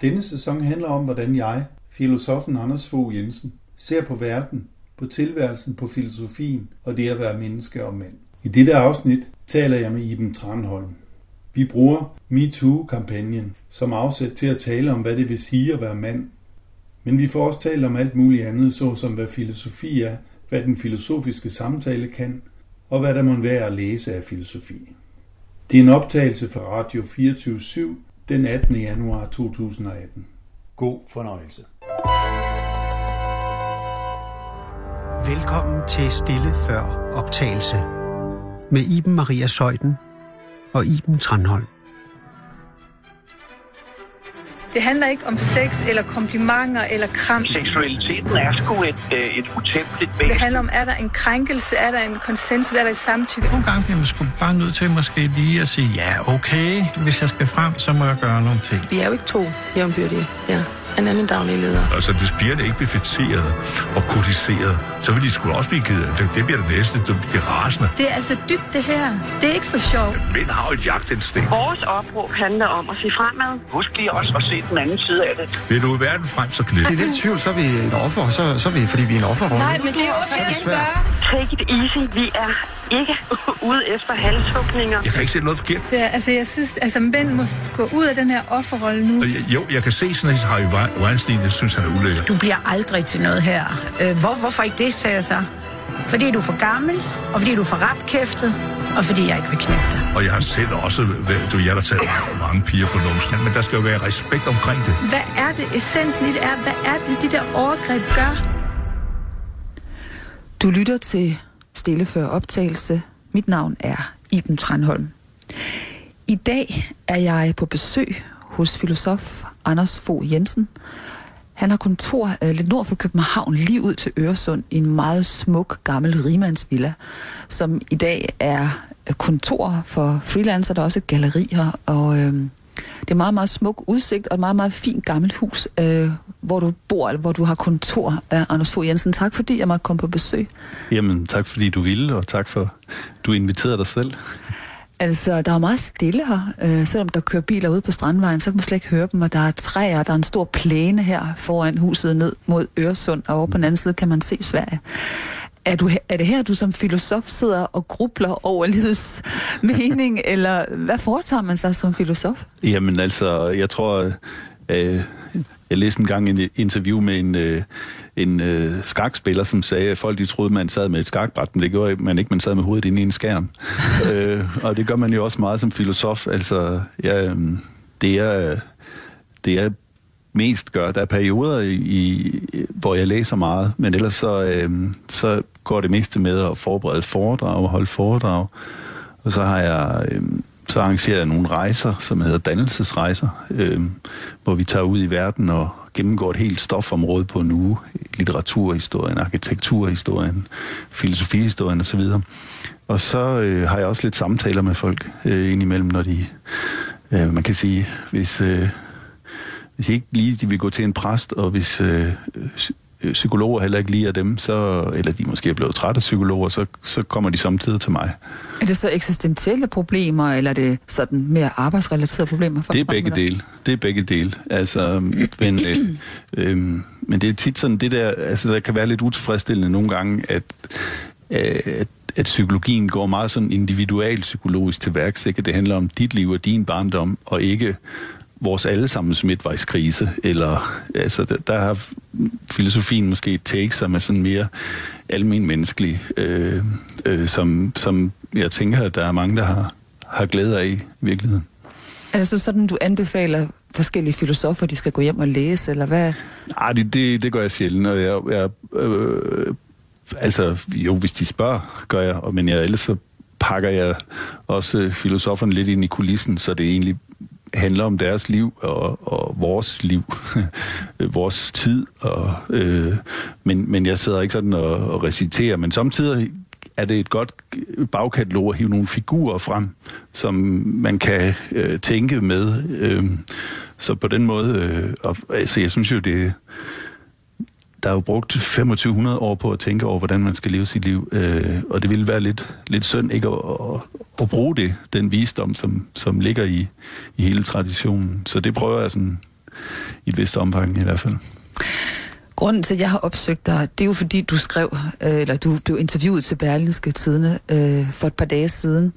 Denne sæson handler om, hvordan jeg, filosofen Anders Fogh Jensen, ser på verden, på tilværelsen, på filosofien og det at være menneske og mand. I dette afsnit taler jeg med Iben Tranholm. Vi bruger MeToo-kampagnen som afsæt til at tale om, hvad det vil sige at være mand. Men vi får også talt om alt muligt andet, såsom hvad filosofi er, hvad den filosofiske samtale kan, og hvad der må være at læse af filosofi. Det er en optagelse fra Radio 24 den 18. januar 2018. God fornøjelse. Velkommen til Stille Før Optagelse med Iben Maria Søjden og Iben Tranholm. Det handler ikke om sex eller komplimenter eller kram. Seksualiteten er sgu et, øh, et utæmpeligt væsen. Det handler om, er der en krænkelse, er der en konsensus, er der et samtykke. Nogle gange bliver man sgu bare nødt til måske lige at sige, ja, okay, hvis jeg skal frem, så må jeg gøre nogle ting. Vi er jo ikke to jævnbyrdige her. Han er min daglige leder. Altså, hvis pigerne ikke bliver fætteret og kodiseret, så vil de sgu også blive givet. Det, det bliver det næste, det bliver rasende. Det er altså dybt, det her. Det er ikke for sjov. Mænd har jo et jagtinstinkt. Vores opråb handler om at se fremad. Husk lige også at se den anden side af det. Vil du i verden frem, så knip. Det er lidt tvivl, så er vi et offer, så, så er vi, fordi vi er en offerrolle. Nej, men det er jo Så det okay, svært. Take it easy. Vi er ikke ude efter halshugninger. Jeg kan ikke se noget forkert. Er, altså, jeg synes, altså, mænd må gå ud af den her offerrolle nu. Jo, jeg kan se sådan, at Harry Wein- Weinstein, jeg synes, han er ulækker. Du bliver aldrig til noget her. Øh, hvor, hvorfor ikke det, sagde jeg så? Fordi du er for gammel, og fordi du er for rapkæftet, og fordi jeg ikke vil knæppe dig. Og jeg har selv også, du, jeg har taget mange piger på numsen, men der skal jo være respekt omkring det. Hvad er det, essensen i det er? Hvad er det, de der overgreb gør? Du lytter til Stille Før Optagelse. Mit navn er Iben Tranholm. I dag er jeg på besøg hos filosof Anders Fogh Jensen. Han har kontor øh, lidt nord for København, lige ud til Øresund, i en meget smuk gammel rimandsvilla, som i dag er øh, kontor for freelancer, der er også gallerier, og øh, det er meget, meget smuk udsigt og et meget, meget fint gammelt hus, øh, hvor du bor, eller hvor du har kontor. Øh, Anders Fogh Jensen, tak fordi jeg måtte komme på besøg. Jamen, tak fordi du ville, og tak for, du inviterede dig selv. Altså, der er meget stille her. Øh, selvom der kører biler ude på Strandvejen, så kan man slet ikke høre dem, og der er træer, der er en stor plæne her foran huset ned mod Øresund, og over på den anden side kan man se Sverige. Er, du, er det her, du som filosof sidder og grubler over livets mening, eller hvad foretager man sig som filosof? Jamen altså, jeg tror, øh, jeg læste en gang en interview med en, øh, en øh, skakspiller, som sagde, at folk de troede, man sad med et skakbræt, men det gjorde man ikke, man sad med hovedet inde i en skærm. øh, og det gør man jo også meget som filosof. Altså, ja, øh, det er... Det er mest gør. Der er perioder, i, i, hvor jeg læser meget, men ellers så, øh, så går det meste med at forberede foredrag og holde foredrag. Og så har jeg øh, så arrangerer jeg nogle rejser, som hedder dannelsesrejser, øh, hvor vi tager ud i verden og gennemgår et helt stofområde på en uge. Litteraturhistorien, arkitekturhistorien, filosofihistorien osv. Og så øh, har jeg også lidt samtaler med folk øh, indimellem, når de, øh, man kan sige, hvis... Øh, hvis ikke lige de vil gå til en præst, og hvis øh, øh, psykologer heller ikke liger dem, så, eller de måske er blevet trætte af psykologer, så, så kommer de samtidig til mig. Er det så eksistentielle problemer, eller er det sådan mere arbejdsrelaterede problemer? folk Det er begge dele. Det er begge dele. Altså, men, øh, øh, men det er tit sådan, det der, altså der kan være lidt utilfredsstillende nogle gange, at, øh, at, at psykologien går meget sådan individual psykologisk til værks, ikke? Det handler om dit liv og din barndom, og ikke vores allesammens midtvejskrise, eller altså, der, der har filosofien måske take, som er sådan mere almen menneskelig, øh, øh, som, som jeg tænker, at der er mange, der har, har glæde af i virkeligheden. Er det så sådan, du anbefaler forskellige filosofer, de skal gå hjem og læse, eller hvad? Nej, det, det, det gør jeg sjældent, og jeg, jeg øh, altså, jo, hvis de spørger, gør jeg, og- men jeg, ellers så pakker jeg også filosoferne lidt ind i kulissen, så det egentlig handler om deres liv og, og vores liv, øh, vores tid. Og, øh, men, men jeg sidder ikke sådan og, og reciterer, men samtidig er det et godt bagkatalog at hive nogle figurer frem, som man kan øh, tænke med. Øh, så på den måde, øh, og, altså jeg synes jo, det der er jo brugt 2500 år på at tænke over, hvordan man skal leve sit liv, øh, og det ville være lidt, lidt synd ikke at, at, at bruge det, den visdom, som, som ligger i, i hele traditionen. Så det prøver jeg sådan i et vist omfang i hvert fald. Grunden til, at jeg har opsøgt dig, det er jo fordi, du skrev, øh, eller du blev interviewet til Berlingske Tidene øh, for et par dage siden,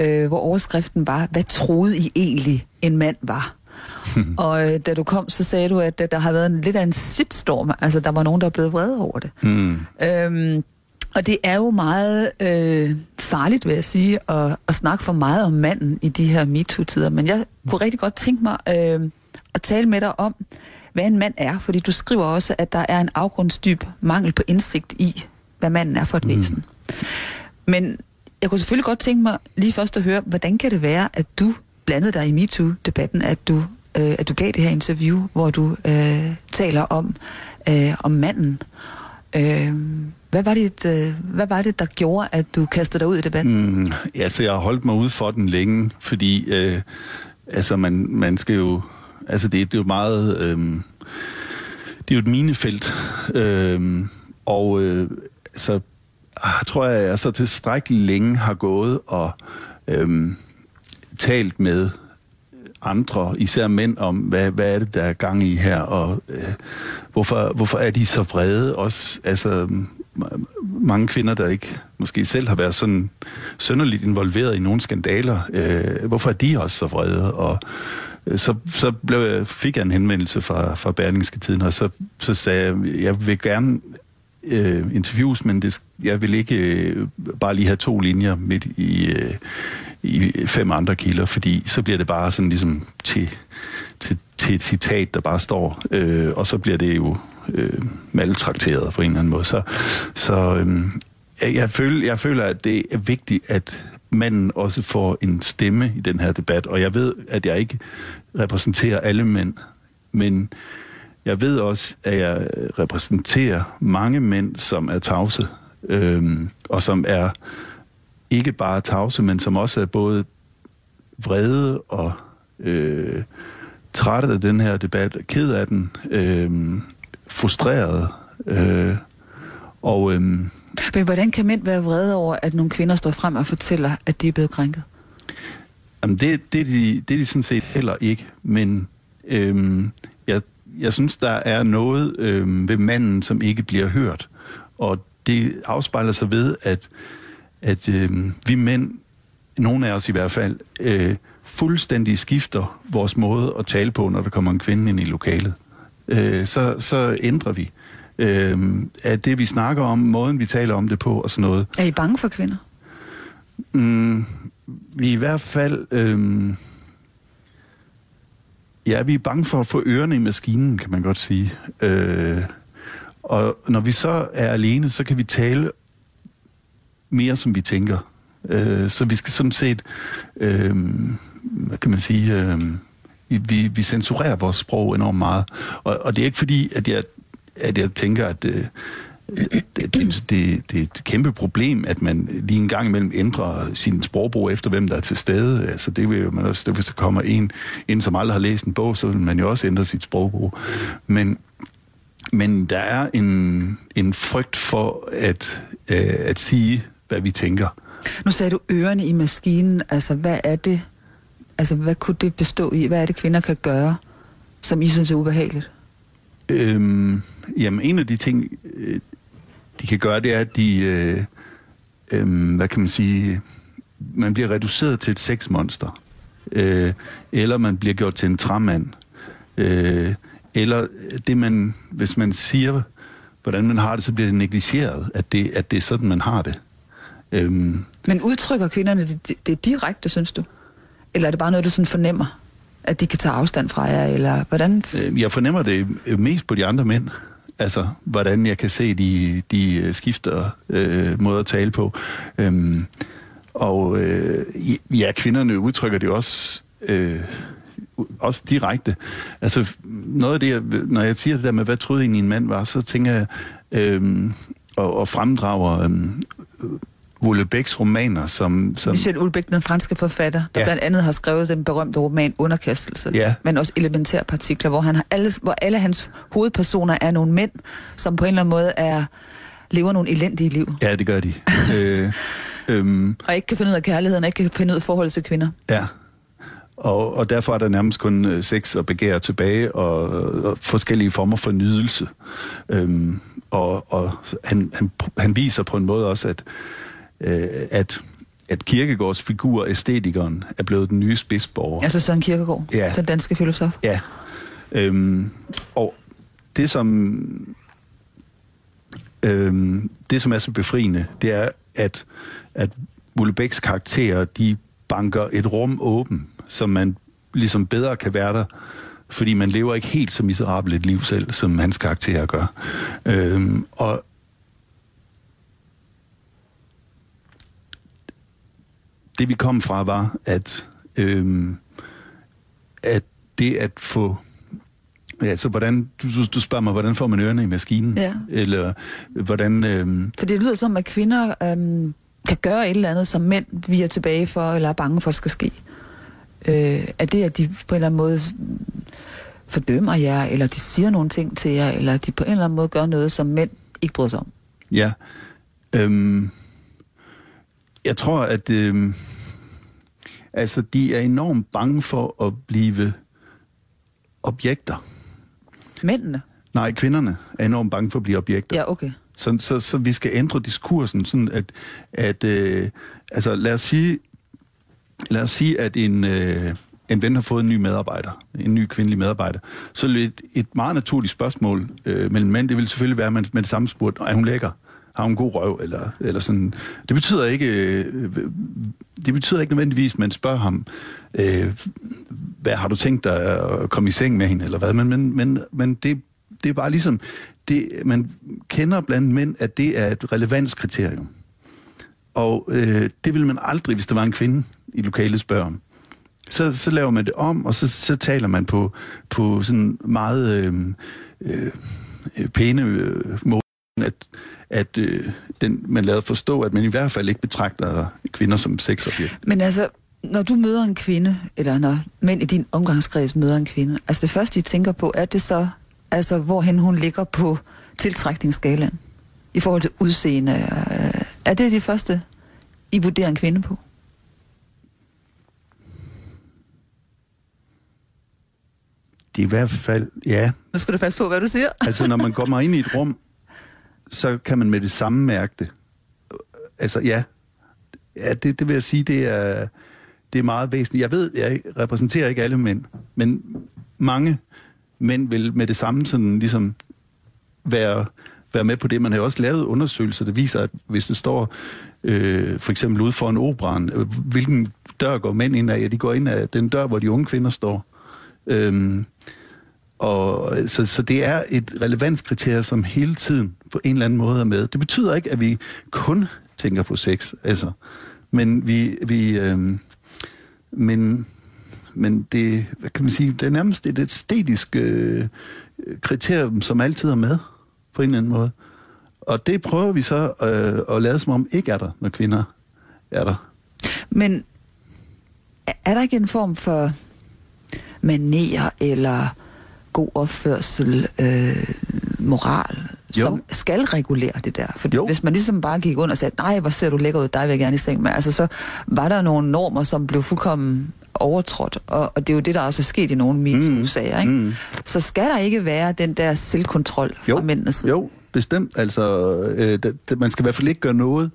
øh, hvor overskriften var, hvad troede I egentlig en mand var? og øh, da du kom, så sagde du, at, at der har været en, lidt af en shitstorm. Altså, der var nogen, der er blevet vrede over det. Mm. Øhm, og det er jo meget øh, farligt, vil jeg sige, at, at snakke for meget om manden i de her MeToo-tider. Men jeg kunne rigtig godt tænke mig øh, at tale med dig om, hvad en mand er. Fordi du skriver også, at der er en afgrundsdyb mangel på indsigt i, hvad manden er for et mm. væsen. Men jeg kunne selvfølgelig godt tænke mig lige først at høre, hvordan kan det være, at du blandede dig i MeToo-debatten, at du, øh, at du gav det her interview, hvor du øh, taler om, øh, om manden. Øh, hvad var, det, øh, hvad var det, der gjorde, at du kastede dig ud i debatten? Mm, altså, jeg har holdt mig ude for den længe, fordi øh, altså, man, man skal jo... Altså, det, det er jo meget... Øh, det er jo et minefelt. Øh, og øh, så ah, tror jeg, jeg så tilstrækkeligt længe har gået og øh, talt med andre, især mænd, om, hvad, hvad er det, der er gang i her, og øh, hvorfor, hvorfor er de så vrede også? Altså, mange kvinder, der ikke måske selv har været sådan sønderligt involveret i nogle skandaler, øh, hvorfor er de også så vrede? Og øh, så, så blev jeg, fik jeg en henvendelse fra, fra Berlingske Tiden, og så, så sagde jeg, jeg vil gerne øh, interviews, men det, jeg vil ikke øh, bare lige have to linjer midt i, øh, i fem andre kilder, fordi så bliver det bare sådan ligesom til, til, til et citat, der bare står, øh, og så bliver det jo øh, maltrakteret på en eller anden måde. Så, så øh, jeg, føler, jeg føler, at det er vigtigt, at manden også får en stemme i den her debat, og jeg ved, at jeg ikke repræsenterer alle mænd, men jeg ved også, at jeg repræsenterer mange mænd, som er tavse, øh, og som er ikke bare tavse, men som også er både vrede og øh, trætte af den her debat, ked af den, øh, frustreret. Øh, og, øh, men hvordan kan mænd være vrede over, at nogle kvinder står frem og fortæller, at de er blevet krænket? Jamen det, det, er de, det er de sådan set heller ikke, men øh, jeg, jeg synes, der er noget øh, ved manden, som ikke bliver hørt. Og det afspejler sig ved, at at øh, vi mænd, nogle af os i hvert fald, øh, fuldstændig skifter vores måde at tale på, når der kommer en kvinde ind i lokalet. Øh, så, så ændrer vi. Øh, at det, vi snakker om, måden vi taler om det på og sådan noget. Er I bange for kvinder? Mm, vi er i hvert fald... Øh, ja, vi er bange for at få ørerne i maskinen, kan man godt sige. Øh, og når vi så er alene, så kan vi tale mere, som vi tænker. Øh, så vi skal sådan set, øh, hvad kan man sige, øh, vi, vi censurerer vores sprog enormt meget. Og, og det er ikke fordi, at jeg, at jeg tænker, at øh, det, det, det, er et kæmpe problem, at man lige en gang imellem ændrer sin sprogbrug efter, hvem der er til stede. Altså, det vil man også, det, hvis der kommer en, en, som aldrig har læst en bog, så vil man jo også ændre sit sprogbrug. Men, men der er en, en frygt for at, øh, at sige hvad vi tænker. Nu sagde du ørerne i maskinen. Altså, hvad er det? Altså, hvad kunne det bestå i? Hvad er det, kvinder kan gøre, som I synes er ubehageligt? Øhm, jamen, en af de ting, øh, de kan gøre, det er, at de, øh, øh, hvad kan man sige, man bliver reduceret til et sexmonster. Øh, eller man bliver gjort til en træmand. Øh, eller det man, hvis man siger, hvordan man har det, så bliver det negligeret, at det, at det er sådan, man har det. Øhm. Men udtrykker kvinderne det, det, direkte, synes du? Eller er det bare noget, du sådan fornemmer? At de kan tage afstand fra jer, eller hvordan? Øhm, jeg fornemmer det mest på de andre mænd. Altså, hvordan jeg kan se, de, de øh, skifter øh, måde at tale på. Øhm, og øh, ja, kvinderne udtrykker det også, øh, også direkte. Altså, noget af det, jeg, når jeg siger det der med, hvad troede egentlig en mand var, så tænker jeg, øh, og, og fremdrager øh, Ullebeks romaner, som... som Michel Ullebeck, den franske forfatter, der ja. blandt andet har skrevet den berømte roman Underkastelse, ja. men også elementære partikler, hvor, han har alle, hvor alle hans hovedpersoner er nogle mænd, som på en eller anden måde er, lever nogle elendige liv. Ja, det gør de. øh, øhm, og ikke kan finde ud af kærligheden, og ikke kan finde ud af forhold til kvinder. Ja. Og, og derfor er der nærmest kun øh, sex og begær tilbage, og, og forskellige former for nydelse. Øhm, og og han, han, han viser på en måde også, at, øh, at at Kirkegårds figur, æstetikeren, er blevet den nye spidsborger. Altså Søren Kierkegaard, Ja. den danske filosof. Ja. Øhm, og det som, øhm, det, som er så befriende, det er, at, at Mullebæks karakterer, de banker et rum åben, så man ligesom bedre kan være der, fordi man lever ikke helt så miserabelt et liv selv, som hans karakterer gør. Øhm, og det vi kom fra var, at, øhm, at det at få... Ja, så hvordan, du, du- spørger mig, hvordan får man ørerne i maskinen? Ja. Eller hvordan... Øhm, For det lyder som, at kvinder øhm, kan gøre et eller andet, som mænd vi er tilbage for, eller er bange for, skal ske. Øh, er det, at de på en eller anden måde fordømmer jer, eller de siger nogle ting til jer, eller de på en eller anden måde gør noget, som mænd ikke bryder sig om? Ja. Øhm, jeg tror, at øhm, altså, de er enormt bange for at blive objekter. Mændene? Nej, kvinderne er enormt bange for at blive objekter. Ja, okay. Så, så, så vi skal ændre diskursen, sådan at, at øh, altså lad os sige, lad os sige, at en, øh, en ven har fået en ny medarbejder, en ny kvindelig medarbejder, så et, et meget naturligt spørgsmål øh, mellem mænd, det vil selvfølgelig være, at man med det samme spurgt, er hun lækker? Har en god røv? Eller, eller sådan. Det betyder ikke, øh, det betyder ikke nødvendigvis, at man spørger ham, øh, hvad har du tænkt dig at komme i seng med hende, eller hvad, men, men, men, men det, det er bare ligesom, det, man kender blandt mænd, at det er et relevanskriterium. Og øh, det vil man aldrig, hvis der var en kvinde i lokalet spørge om. Så, så laver man det om, og så, så taler man på, på sådan meget øh, øh, pæne øh, måde, at, at øh, den, man lader forstå, at man i hvert fald ikke betragter kvinder som sexobjekt. Men altså, når du møder en kvinde, eller når mænd i din omgangskreds møder en kvinde, altså det første, de tænker på, er det så, altså hvorhen hun ligger på tiltrækningsskalaen i forhold til udseende? øh, Er det de første, I vurderer en kvinde på? Det er i hvert fald, ja, Nu skal du passe på, hvad du siger. Altså, når man kommer ind i et rum, så kan man med det samme mærke det. Altså, ja. Ja, det, det vil jeg sige, det er, det er meget væsentligt. Jeg ved, jeg repræsenterer ikke alle mænd, men mange mænd vil med det samme sådan ligesom være, være med på det. Man har jo også lavet undersøgelser, der viser, at hvis det står øh, for eksempel ude for en operan, øh, hvilken dør går mænd ind af? Ja, de går ind af den dør, hvor de unge kvinder står. Øhm, og så, så det er et relevanskriterie, som hele tiden på en eller anden måde er med. Det betyder ikke, at vi kun tænker på sex, altså. Men vi, vi øh, men, men det, hvad kan man sige, det er nærmest et æstetisk øh, kriterium, som altid er med, på en eller anden måde. Og det prøver vi så øh, at lade som om ikke er der, når kvinder er der. Men er- der ikke en form for manerer eller god opførsel, øh, moral, Jo. som skal regulere det der? For Jo. hvis man ligesom bare gik under og sagde, nej, hvor ser du lækker ud, dig vil jeg gerne i seng med, altså så var der nogle normer, som blev fuldkommen overtrådt, og, og det er jo det, der også er sket i nogle MeToo-sager, ikke? Mm. Så skal der ikke være den der selvkontrol fra Jo, mændenes side? jo, bestemt. Altså, øh, det, det, man skal i hvert fald ikke gøre noget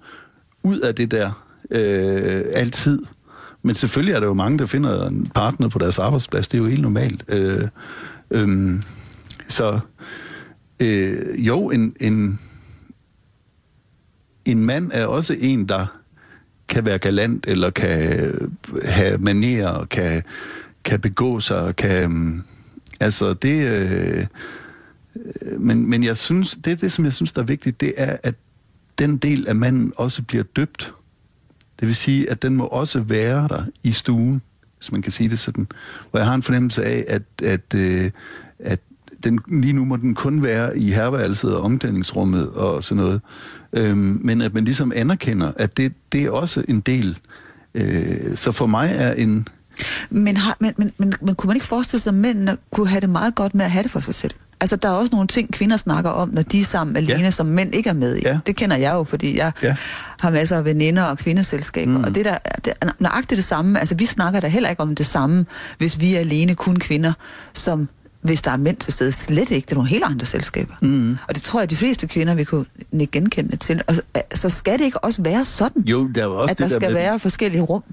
ud af det der øh, altid. Men selvfølgelig er der jo mange, der finder en partner på deres arbejdsplads. Det er jo helt normalt. Øh, Øhm, så øh, jo, en, en, en mand er også en, der kan være galant, eller kan øh, have manerer, kan, kan begå sig, kan... Øhm, altså, det... Øh, men, men jeg synes, det, det, som jeg synes, der er vigtigt, det er, at den del af manden også bliver døbt. Det vil sige, at den må også være der i stuen, hvis man kan sige det sådan. Hvor jeg har en fornemmelse af, at, at, øh, at den, lige nu må den kun være i herværelset og omklædningsrummet og sådan noget. Øhm, men at man ligesom anerkender, at det, det er også en del. Øh, så for mig er en... Men, har, men, men, men, men kunne man ikke forestille sig, at mændene kunne have det meget godt med at have det for sig selv? Altså, der er også nogle ting, kvinder snakker om, når de er sammen alene, ja. som mænd ikke er med i. Ja. Det kender jeg jo, fordi jeg ja. har masser af veninder og kvindeselskaber. Mm. Og det, der, det er nøjagtigt det samme. Altså, vi snakker da heller ikke om det samme, hvis vi er alene kun kvinder, som hvis der er mænd til stede, slet ikke. Det er nogle helt andre selskaber. Mm. Og det tror jeg, de fleste kvinder vil kunne nikke genkendende til. Og så, så skal det ikke også være sådan, Jo, der er også at det der skal med, være forskellige rum.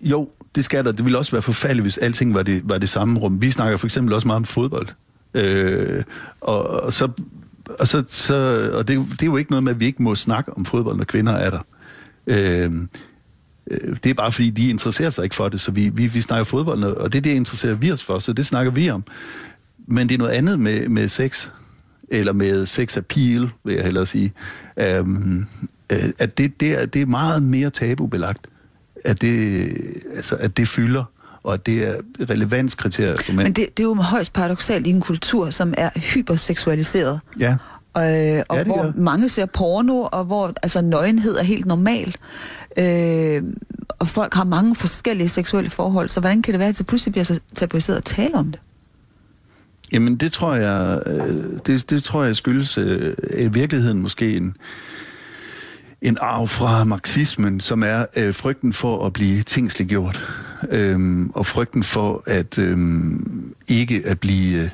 Jo, det skal der. Det ville også være forfærdeligt, hvis alting var det, var det samme rum. Vi snakker for eksempel også meget om fodbold. Øh, og, og, så, og, så, så, og det, det er jo ikke noget med, at vi ikke må snakke om fodbold, når kvinder er der. Øh, øh det er bare fordi, de interesserer sig ikke for det, så vi, vi, vi snakker fodbold, og det er det, interesserer vi os for, så det snakker vi om. Men det er noget andet med, med sex, eller med sex appeal, vil jeg hellere sige. Øhm, øh, at det, det, er, det er meget mere tabubelagt, at det, altså, at det fylder, og det er relevanskriterier mænd. Men det, det er jo højst paradoxalt i en kultur, som er hyperseksualiseret. Ja. Øh, og Ja, hvor er. mange ser porno, og hvor altså, nøgenhed er helt normal. Øh, og folk har mange forskellige seksuelle forhold, så hvordan kan det være, at det pludselig bliver så tabuiseret at tale om det? Jamen, det tror jeg, øh, det, det tror jeg skyldes øh, i virkeligheden måske en, en arv fra marxismen, som er øh, frygten for at blive tingsliggjort, øhm, og frygten for at øhm, ikke at blive øh,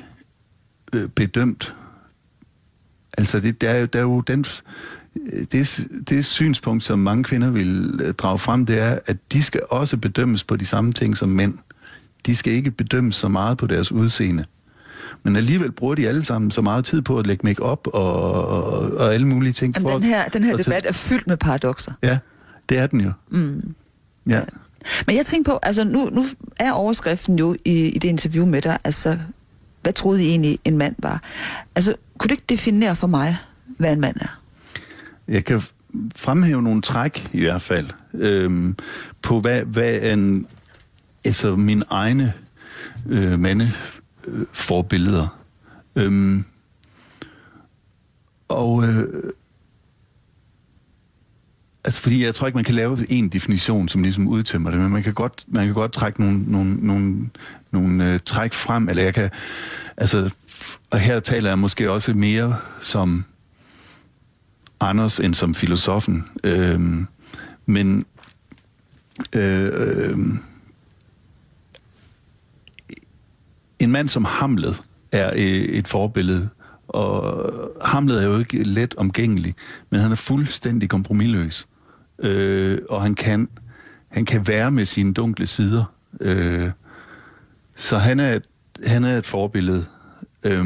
øh bedømt. Altså, det, der, er jo, der er jo den, øh, det, det synspunkt, som mange kvinder vil øh, drage frem, det er, at de skal også bedømmes på de samme ting som mænd. De skal ikke bedømmes så meget på deres udseende. Men alligevel bruger de alle sammen så meget tid på at lægge make op og, og, og alle mulige ting. Jamen, for den her, den her debat er fyldt med paradoxer. Ja, det er den jo. Mm. Ja. Men jeg tænker på, altså nu, nu er overskriften jo i, i det interview med dig, altså, hvad troede I egentlig en mand var? Altså, kunne du ikke definere for mig, hvad en mand er? Jeg kan fremhæve nogle træk i hvert fald øhm, på hvad, hvad en, altså mine egne øh, mandeforbilleder. Øhm, og øh, altså fordi jeg tror ikke man kan lave en definition som ligesom udtømmer det, men man kan godt man kan godt trække nogle nogle nogle, nogle øh, træk frem, eller jeg kan altså og her taler jeg måske også mere som Anders end som filosofen. Øhm, men øh, øh, en mand som Hamlet er øh, et forbillede, og Hamlet er jo ikke let omgængelig, men han er fuldstændig kompromilløs. Øh, og han kan, han kan være med sine dunkle sider. Øh, så han er, han er et forbillede. Øh,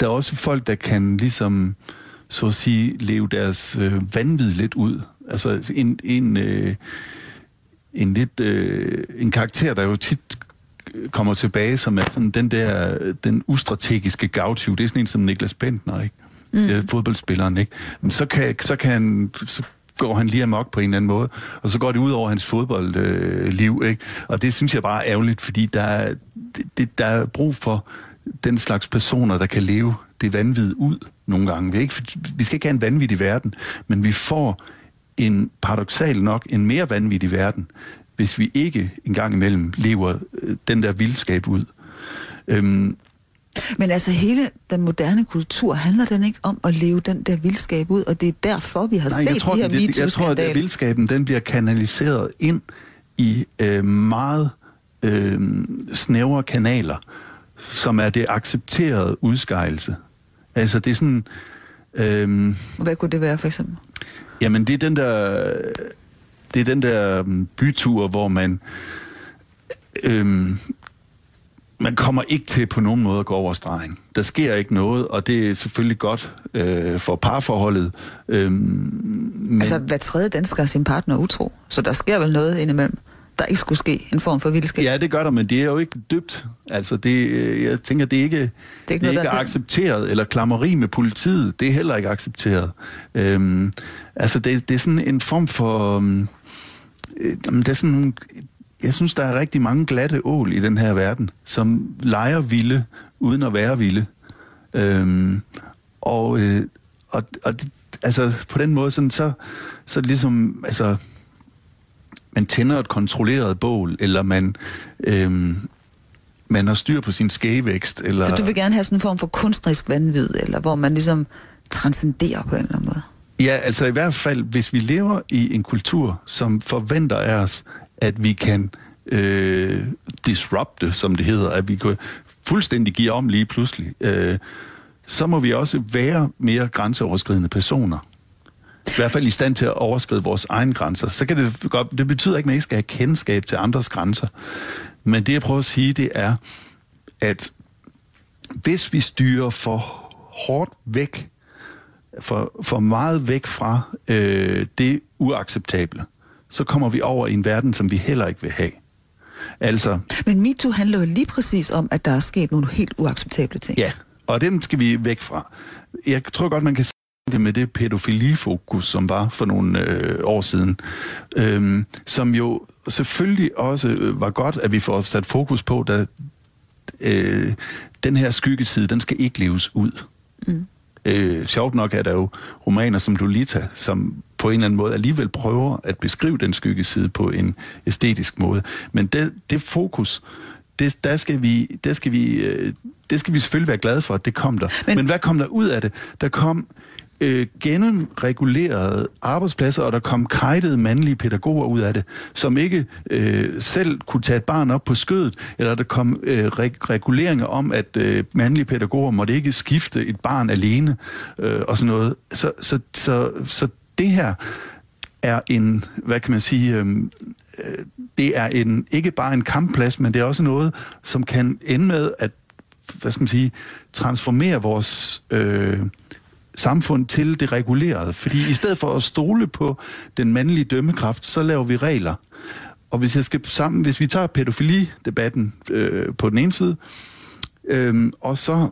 der er også folk, der kan ligesom, så at sige, leve deres øh, vanvid lidt ud. Altså en, en, øh, en lidt, øh, en karakter, der jo tit kommer tilbage, som er sådan den der, den ustrategiske gavtyv. Det er sådan en som Niklas Bentner, ikke? Mm. Øh, fodboldspilleren, ikke? Men så, kan, så kan han, så går han lige amok på en eller anden måde, og så går det ud over hans fodboldliv, øh, ikke? Og det synes jeg bare er ærgerligt, fordi der er, det, der er brug for den slags personer, der kan leve det vanvid ud nogle gange. Vi, ikke, vi skal ikke have en vanvittig verden, men vi får en paradoxal nok en mere vanvittig verden, hvis vi ikke engang imellem lever øh, den der vildskab ud. Øhm, Men altså hele den moderne kultur, handler den ikke om at leve den der vildskab ud, og det er derfor, vi har Nej, set jeg tror, de her det, jeg tror, at vildskaben den bliver kanaliseret ind i øh, meget øh, snævre kanaler, som er det accepterede udskejelse. Altså det er sådan... Øh, Hvad kunne det være for eksempel? Jamen, det er den der, det er den der øhm, bytur, hvor man, øhm, man kommer ikke til på nogen måde at gå over stregen. Der sker ikke noget, og det er selvfølgelig godt øh, for parforholdet. Øhm, men, Altså, hver tredje dansker er sin partner utro, så der sker vel noget indimellem, der ikke skulle ske, en form for vildskab. Ja, det gør der, men det er jo ikke dybt. Altså, det, øh, jeg tænker, det er ikke, det er ikke, noget, det er ikke er- accepteret, eller klammeri med politiet, det er heller ikke accepteret. Øhm, altså, det, det er sådan en form for... øhm, Øh, det er sådan nogle, jeg synes, der er rigtig mange glatte ål i den her verden, som leger vilde, uden at være vilde. Øhm, og, øh, og, og det, altså, på den måde, sådan, så, så ligesom, altså, man tænder et kontrolleret bål, eller man, øhm, man har styr på sin skægevækst. Eller... Så du vil gerne have sådan en form for kunstnerisk vanvid, eller hvor man ligesom transcenderer på en eller anden måde? Ja, altså i hvert fald, hvis vi lever i en kultur, som forventer af os, at vi kan øh, disrupte, som det hedder, at vi kan fuldstændig give om lige pludselig, øh, så må vi også være mere grænseoverskridende personer. I hvert fald i stand til at overskride vores egne grænser. Så kan det godt, det betyder ikke, at man ikke skal have kendskab til andres grænser. Men det, jeg prøver at sige, det er, at hvis vi styrer for hårdt væk, for, for meget væk fra øh, det uacceptable, så kommer vi over i en verden, som vi heller ikke vil have. Altså, Men MeToo handler jo lige præcis om, at der er sket nogle helt uacceptable ting. ja, og dem skal vi væk fra. Jeg tror godt, man kan det med det pædofilifokus, som var for nogle øh, år siden, øhm, som jo selvfølgelig også øh, var godt, at vi får sat fokus på, da øh, den her skyggeside, den skal ikke leves ud. Mm. Øh, sjovt nok er der jo romaner som Lolita, som på en eller anden måde alligevel prøver at beskrive den skyggeside på en æstetisk måde. Men det, det fokus, det, der skal vi, der skal vi, øh, det skal vi selvfølgelig være glade for, at det kom der. Men, Men hvad kom der ud af det? Der kom øh, Øh, gennemregulerede arbejdspladser, og der kom kajtede mandlige pædagoger ud af det, som ikke øh, selv kunne tage et barn op på skødet, eller der kom øh, reg- reguleringer om, at øh, mandlige pædagoger måtte ikke skifte et barn alene, øh, og sådan noget. Så, så, så, så det her er en, hvad kan man sige, øh, øh det er en, ikke bare en kampplads, men det er også noget, som kan ende med at, hvad skal man sige, transformere vores øh, samfund til det regulerede. Fordi i stedet for at stole på den mandlige dømmekraft, så laver vi regler. Og hvis jeg skal sammen, hvis vi tager pædofilidebatten øh, på den ene side, øh, og så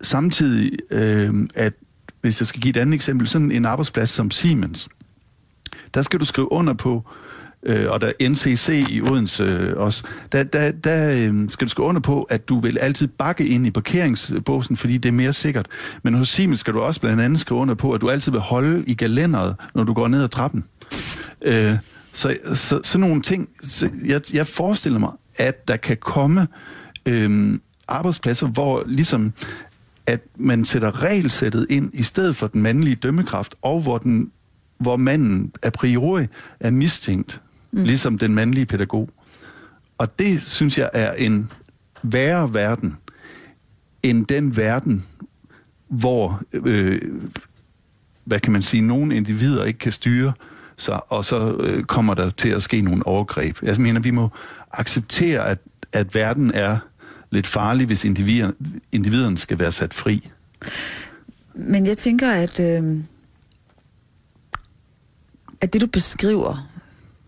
samtidig, øh, at hvis jeg skal give et andet eksempel, sådan en arbejdsplads som Siemens, der skal du skrive under på, øh, øh, og der NCC i Odense øh, også, der, der, der øh, skal du skrive under på, at du vil altid bakke ind i parkeringsbåsen, fordi det er mere sikkert. Men hos Siemens skal du også blandt andet skrive under på, at du altid vil holde i galenderet, når du går ned ad trappen. Øh, så, så sådan nogle ting, så jeg, jeg forestiller mig, at der kan komme øh, arbejdspladser, hvor ligesom at man sætter regelsættet ind i stedet for den mandlige dømmekraft, og hvor, den, hvor manden a priori er mistænkt, mm. ligesom den mandlige pædagog. Og det, synes jeg, er en værre verden, end den verden, hvor, øh, hvad kan man sige, nogle individer ikke kan styre sig, og så øh, kommer der til at ske nogle overgreb. Jeg mener, vi må acceptere, at, at verden er lidt farlig, hvis individerne, individerne skal være sat fri. Men jeg tænker, at, øh, at det du beskriver,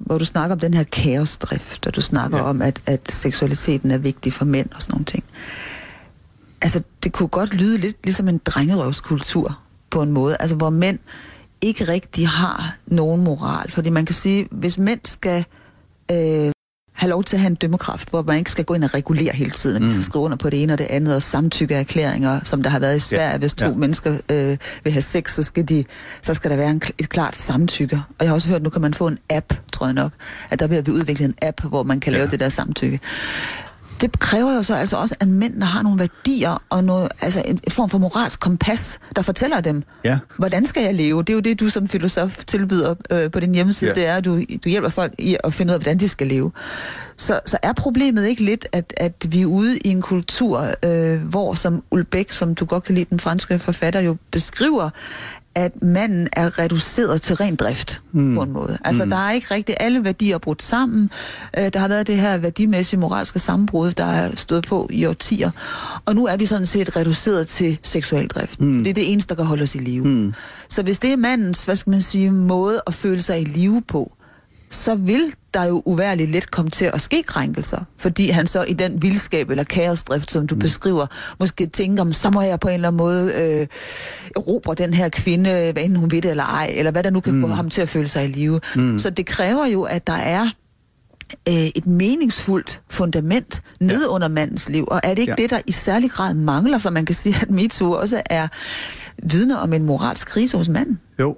hvor du snakker om den her kaosdrift, og du snakker ja. om, at, at seksualiteten er vigtig for mænd og sådan nogle ting. Altså, det kunne godt lyde lidt ligesom en drengerøvskultur på en måde, altså hvor mænd ikke rigtig har nogen moral. Fordi man kan sige, hvis mænd skal øh, have lov til at have en dømmekraft, hvor man ikke skal gå ind og regulere hele tiden, mm. de skal skrive under på det ene og det andet, og samtykke erklæringer, som der har været i Sverige. Ja. Hvis to ja. mennesker øh, vil have sex, så skal, de, så skal der være en, et klart samtykke. Og jeg har også hørt, nu kan man få en app, tror jeg nok, at der vil blive udviklet en app, hvor man kan ja. lave det der samtykke. Det kræver jo så altså også, at mændene har nogle værdier og noget, altså en, form for moralsk kompas, der fortæller dem, ja. hvordan skal jeg leve? Det er jo det, du som filosof tilbyder øh, på din hjemmeside, ja. det er, at du, du hjælper folk i at finde ud af, hvordan de skal leve. Så, så er problemet ikke lidt, at, at vi er ude i en kultur, øh, hvor som Ulbæk, som du godt kan lide, den franske forfatter, jo beskriver, at manden er reduceret til ren drift mm. på en måde. Altså, mm. der er ikke rigtig alle værdier brudt sammen. Uh, der har været det her værdimæssige moralske sammenbrud, der er stået på i årtier. Og nu er vi sådan set reduceret til seksuel drift. Mm. Det er det eneste, der kan holde os i live. Mm. Så hvis det er mandens, hvad skal man sige, måde at føle sig i live på, så vil der jo uværligt let komme til at ske krænkelser, fordi han så i den vildskab eller kaosdrift, som du mm. beskriver, måske tænker, så må jeg på en eller anden måde øh, erobre den her kvinde, hvad enten hun ved det eller ej, eller hvad der nu kan mm. få ham til at føle sig i live. Mm. Så det kræver jo, at der er øh, et meningsfuldt fundament nede ja. under mandens liv, og er det ikke ja. det, der i særlig grad mangler, så man kan sige, at MeToo også er vidner om en moralsk krise hos manden? Jo,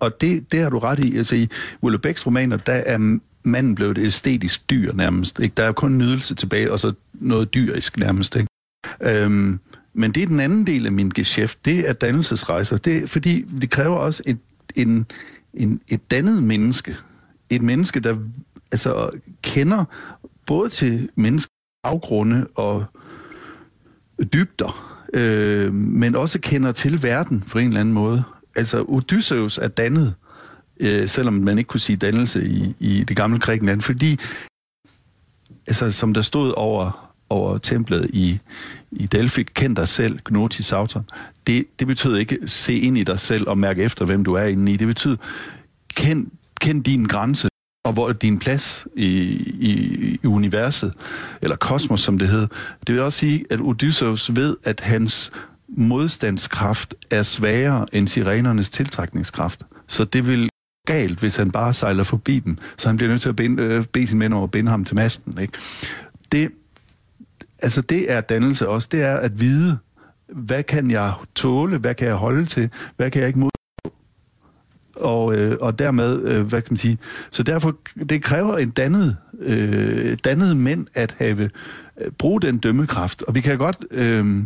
og det, det har du ret i. Altså i Ulle Bæks romaner, der er manden blevet et æstetisk dyr nærmest. Ikke? Der er kun nydelse tilbage, og så noget dyrisk nærmest. Ikke? Øhm, men det er den anden del af min geschæft, det er dannelsesrejser. Det er, fordi det kræver også et, en, en, et dannet menneske. Et menneske, der altså, kender både til menneskets afgrunde og dybder, øh, men også kender til verden på en eller anden måde. Altså, Odysseus er dannet, øh, selvom man ikke kunne sige dannelse i, i det gamle Grækenland, fordi, altså, som der stod over, over templet i, i Delphi, kend dig selv, gnotis sauton. Det, det betyder ikke se ind i dig selv og mærke efter, hvem du er inde i. Det betyder, kend, kend din grænse, og hvor din plads i, i, i universet, eller kosmos, som det hedder. Det vil også sige, at Odysseus ved, at hans modstandskraft er svagere end sirenernes tiltrækningskraft. Så det vil galt, hvis han bare sejler forbi dem. Så han bliver nødt til at binde, øh, bede sin mænd om at binde ham til masten. Ikke? Det, altså det er dannelse også. Det er at vide, hvad kan jeg tåle, hvad kan jeg holde til, hvad kan jeg ikke mod og, øh, og dermed, øh, hvad kan man sige, så derfor, det kræver en dannet, øh, dannet mænd at have, øh, bruge den dømmekraft, og vi kan godt, øh,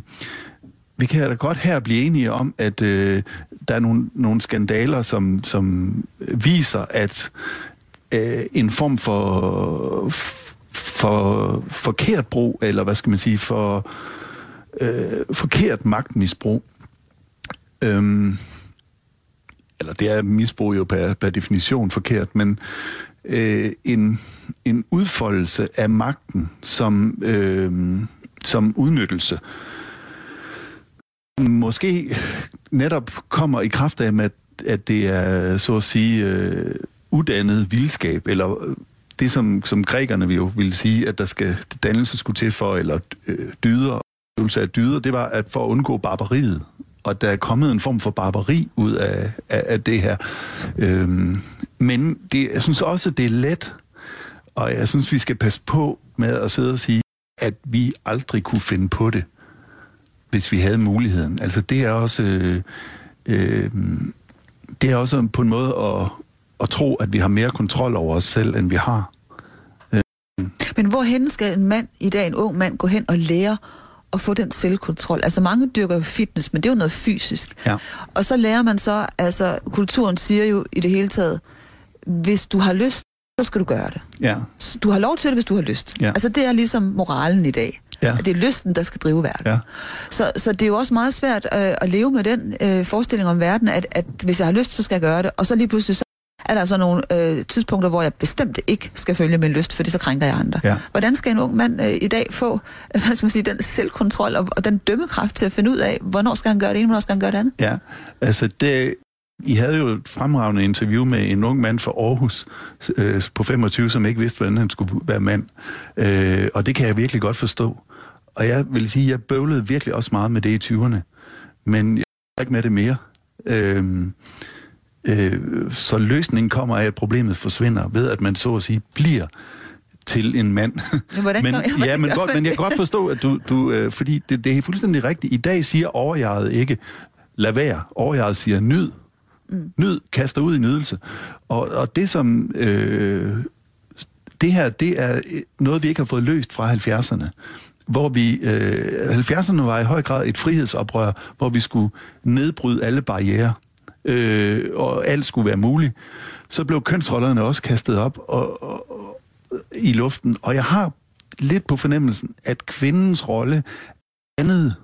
vi kan da godt her blive enige om, at øh, der er nogle, nogle skandaler, som, som viser, at øh, en form for, for forkert brug, eller hvad skal man sige, for øh, forkert magtmisbrug, øh, eller det er misbrug jo per, per definition forkert, men øh, en, en udfoldelse af magten som, øh, som udnyttelse, måske netop kommer i kraft af, at, at det er, så at sige, øh, uddannet vildskab, eller øh, det, som, som grækerne jo ville sige, at der skal dannelse skulle til for, eller øh, dyder, øvelse af dyder, det var at for at undgå barbariet og der er kommet en form for barbari ud af, af, af det her. Øhm, men det, jeg synes også, det er let, og jeg synes, vi skal passe på med at sidde og sige, at vi aldrig kunne finde på det, hvis vi havde muligheden. Altså det er også, øh, øh, det er også på en måde at, at tro, at vi har mere kontrol over os selv, end vi har. Men hvorhen skal en mand i dag, en ung mand, gå hen og lære at få den selvkontrol. Altså mange dyrker jo fitness, men det er jo noget fysisk. Ja. Og så lærer man så, altså kulturen siger jo i det hele taget, hvis du har lyst, så skal du gøre det. Ja. Du har lov til det, hvis du har lyst. Ja. Altså det er ligesom moralen i dag. Ja. Det er lysten, der skal drive verden. Ja. Så, så det er jo også meget svært øh, at leve med den øh, forestilling om verden, at, at hvis jeg har lyst, så skal jeg gøre det. Og så lige pludselig så er der altså nogle øh, tidspunkter, hvor jeg bestemt ikke skal følge min lyst, fordi så krænker jeg andre. Ja. Hvordan skal en ung mand øh, i dag få hvad skal man sige, den selvkontrol og, og den dømmekraft til at finde ud af, hvornår skal han gøre det ene, hvornår skal han gøre det andet? Ja, altså det, I havde jo et fremragende interview med en ung mand fra Aarhus øh, på 25, som ikke vidste, hvordan han skulle være mand. Øh, og det kan jeg virkelig godt forstå. Og jeg vil sige, jeg bøvlede virkelig også meget med det i 20'erne. Men jeg er ikke med det mere. Øh, øh, så løsningen kommer af, at problemet forsvinder ved, at man så at sige bliver til en mand. Hvordan men, ja, hvordan ja, men, godt, men jeg kan godt forstå, at du, du øh, fordi det, det er fuldstændig rigtigt. I dag siger overjeget ikke, lad være. Overjeget siger, nyd. Mm. Nyd, kaster ud i nydelse. Og, og det som... Øh, det her, det er noget, vi ikke har fået løst fra 70'erne. Hvor vi... Øh, 70'erne var i høj grad et frihedsoprør, hvor vi skulle nedbryde alle barriere. Øh, og alt skulle være muligt. Så blev kønsrollerne også kastet op og, og, og, i luften. Og jeg har lidt på fornemmelsen, at kvindens rolle andet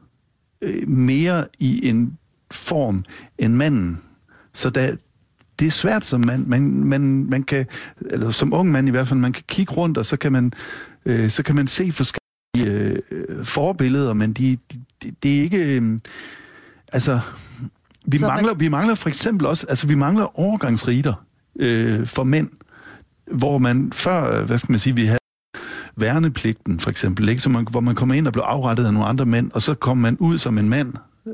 øh, mere i en form end manden. Så da, det er svært som mand. Man, man, man kan, eller som ung mand i hvert fald, man kan kigge rundt, og så kan man, øh, så kan man se forskellige øh, forbilleder, men de, de, det er ikke... Øh, altså, vi Så man- mangler, vi mangler for eksempel også, altså vi mangler overgangsriter øh, for mænd, hvor man før, øh, hvad skal man sige, vi havde værnepligten for eksempel, ikke? Så man, hvor man kom ind og blev afrettet af nogle andre mænd, og så kom man ud som en mand,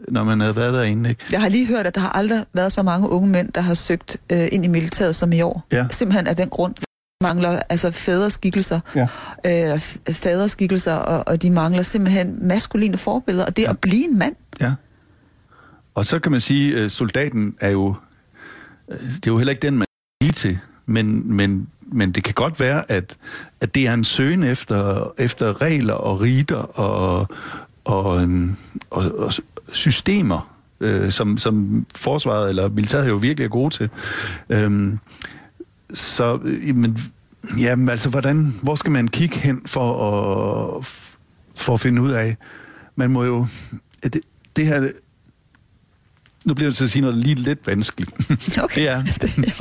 når man havde været derinde, ikke? Jeg har lige hørt, at der har aldrig været så mange unge mænd, der har søgt øh, ind i militæret som i år. Ja. Simpelthen af den grund mangler altså fædreskikkelser, Ja. øh, faderskikkelser, og, og de mangler simpelthen maskuline forbilleder. Og det at blive en mand, Ja. Og så kan man sige, at soldaten er jo, øh, det er jo heller ikke den, man er lige til. Men, men, men det kan godt være, at, at det er en søgen efter, efter regler og riter og, og, og, og systemer, øh, som, som forsvaret eller militæret jo virkelig er gode til. Øhm, så, men, jamen, altså, hvordan, hvor skal man kigge hen for at, for at finde ud af? Man må jo... Det, det her... Nu bliver det til at sige noget lige lidt vanskeligt. Okay. det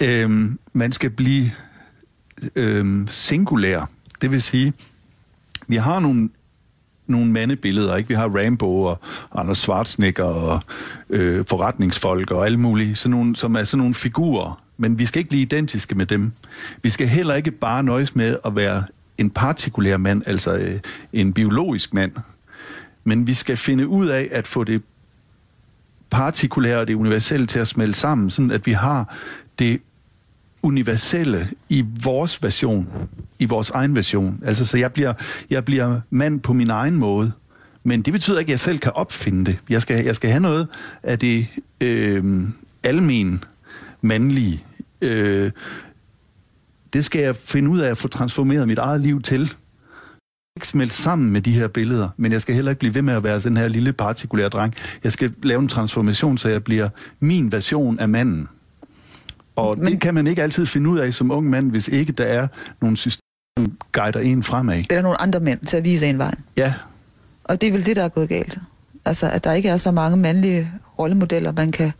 er, øhm, man skal blive øhm, singulær. Det vil sige, vi har nogle nogle mandebilleder, ikke? Vi har Rambo og Anders Schwarzenegger og øh, forretningsfolk og alle mulige, sådan nogle, som er sådan nogle figurer. Men vi skal ikke blive identiske med dem. Vi skal heller ikke bare nøjes med at være en partikulær mand, altså øh, en biologisk mand. Men vi skal finde ud af at få det partikulære og det universelle til at smelte sammen, sådan at vi har det universelle i vores version, i vores egen version. Altså, så jeg bliver, jeg bliver mand på min egen måde. Men det betyder ikke, at jeg selv kan opfinde det. Jeg skal, jeg skal have noget af det øh, almen mandlige. Øh, det skal jeg finde ud af at få transformeret mit eget liv til. Ikke smelte sammen med de her billeder, men jeg skal heller ikke blive ved med at være den her lille partikulære dreng. Jeg skal lave en transformation, så jeg bliver min version af manden. Og Men... det kan man ikke altid finde ud af som ung mand, hvis ikke der er nogle systemer, som guider en fremad. Eller nogle andre mænd til at vise en vejen. Ja. Og det er vel det, der er gået galt. Altså, at der ikke er så mange mandlige rollemodeller, man kan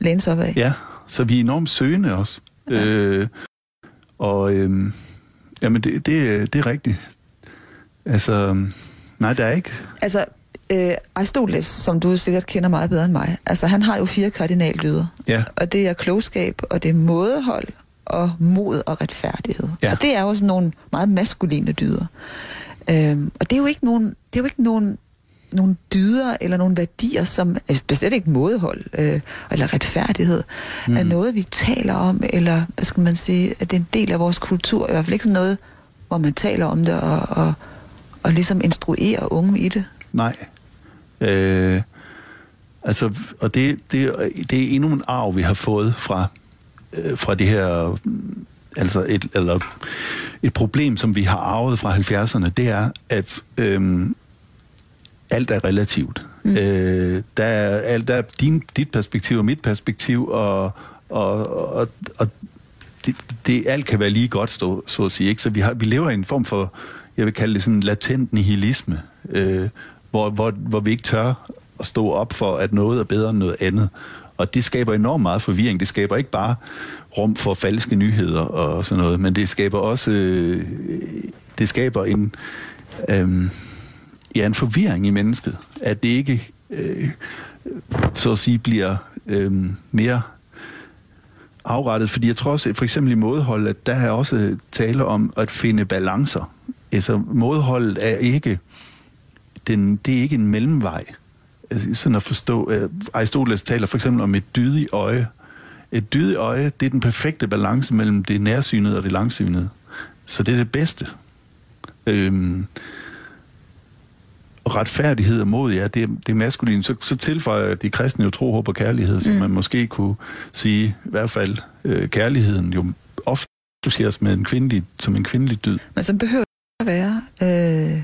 læne sig op af. Ja, så vi er enormt søgende også. Ja. Øh, og øh, jamen, det, det, det er rigtigt. Altså, nej, der er ikke... Altså, øh, Aristoteles, som du sikkert kender meget bedre end mig, altså han har jo fire kardinaldyder. Ja. Og det er klogskab, og det er mådehold, og mod og retfærdighed. Ja. Og det er jo sådan nogle meget maskuline dyder. Øhm, og det er jo ikke nogen, det er jo ikke nogen, nogle dyder eller nogle værdier, som altså bestemt ikke mådehold øh, eller retfærdighed, mm. er noget, vi taler om, eller hvad skal man sige, at det er en del af vores kultur. I hvert fald ikke sådan noget, hvor man taler om det og, og, og ligesom instruerer unge i det. Nej. Øh, altså, og det, det, det er endnu en arv, vi har fået fra, øh, fra det her, altså et, eller et problem, som vi har arvet fra 70'erne, det er, at øh, alt er relativt. Mm. Øh, der, er, alt, der er din, dit perspektiv og mit perspektiv, og, og, og, og det, det, alt kan være lige godt, stå, så at sige. Ikke? Så vi, har, vi lever i en form for, jeg vil kalde det sådan latent nihilisme, øh, hvor, hvor, hvor vi ikke tør at stå op for, at noget er bedre end noget andet. Og det skaber enormt meget forvirring. Det skaber ikke bare rum for falske nyheder og sådan noget, men det skaber også øh, det skaber en øh, ja, en forvirring i mennesket, at det ikke øh, så at sige bliver øh, mere afrettet, fordi jeg tror også, for eksempel i modhold, at der er også tale om at finde balancer. Altså modholdet er ikke den, det er ikke en mellemvej. Altså, sådan at forstå, øh, Aristoteles taler for eksempel om et dydigt øje. Et dydigt øje, det er den perfekte balance mellem det nærsynede og det langsynede. Så det er det bedste. Øhm, og retfærdighed og mod, ja, det, det er maskulin. Så, så tilføjer de kristne jo tro, håb og kærlighed, mm. så man måske kunne sige, i hvert fald øh, kærligheden jo ofte associeres med en kvindelig, som en kvindelig dyd. Men så behøver det at være... Øh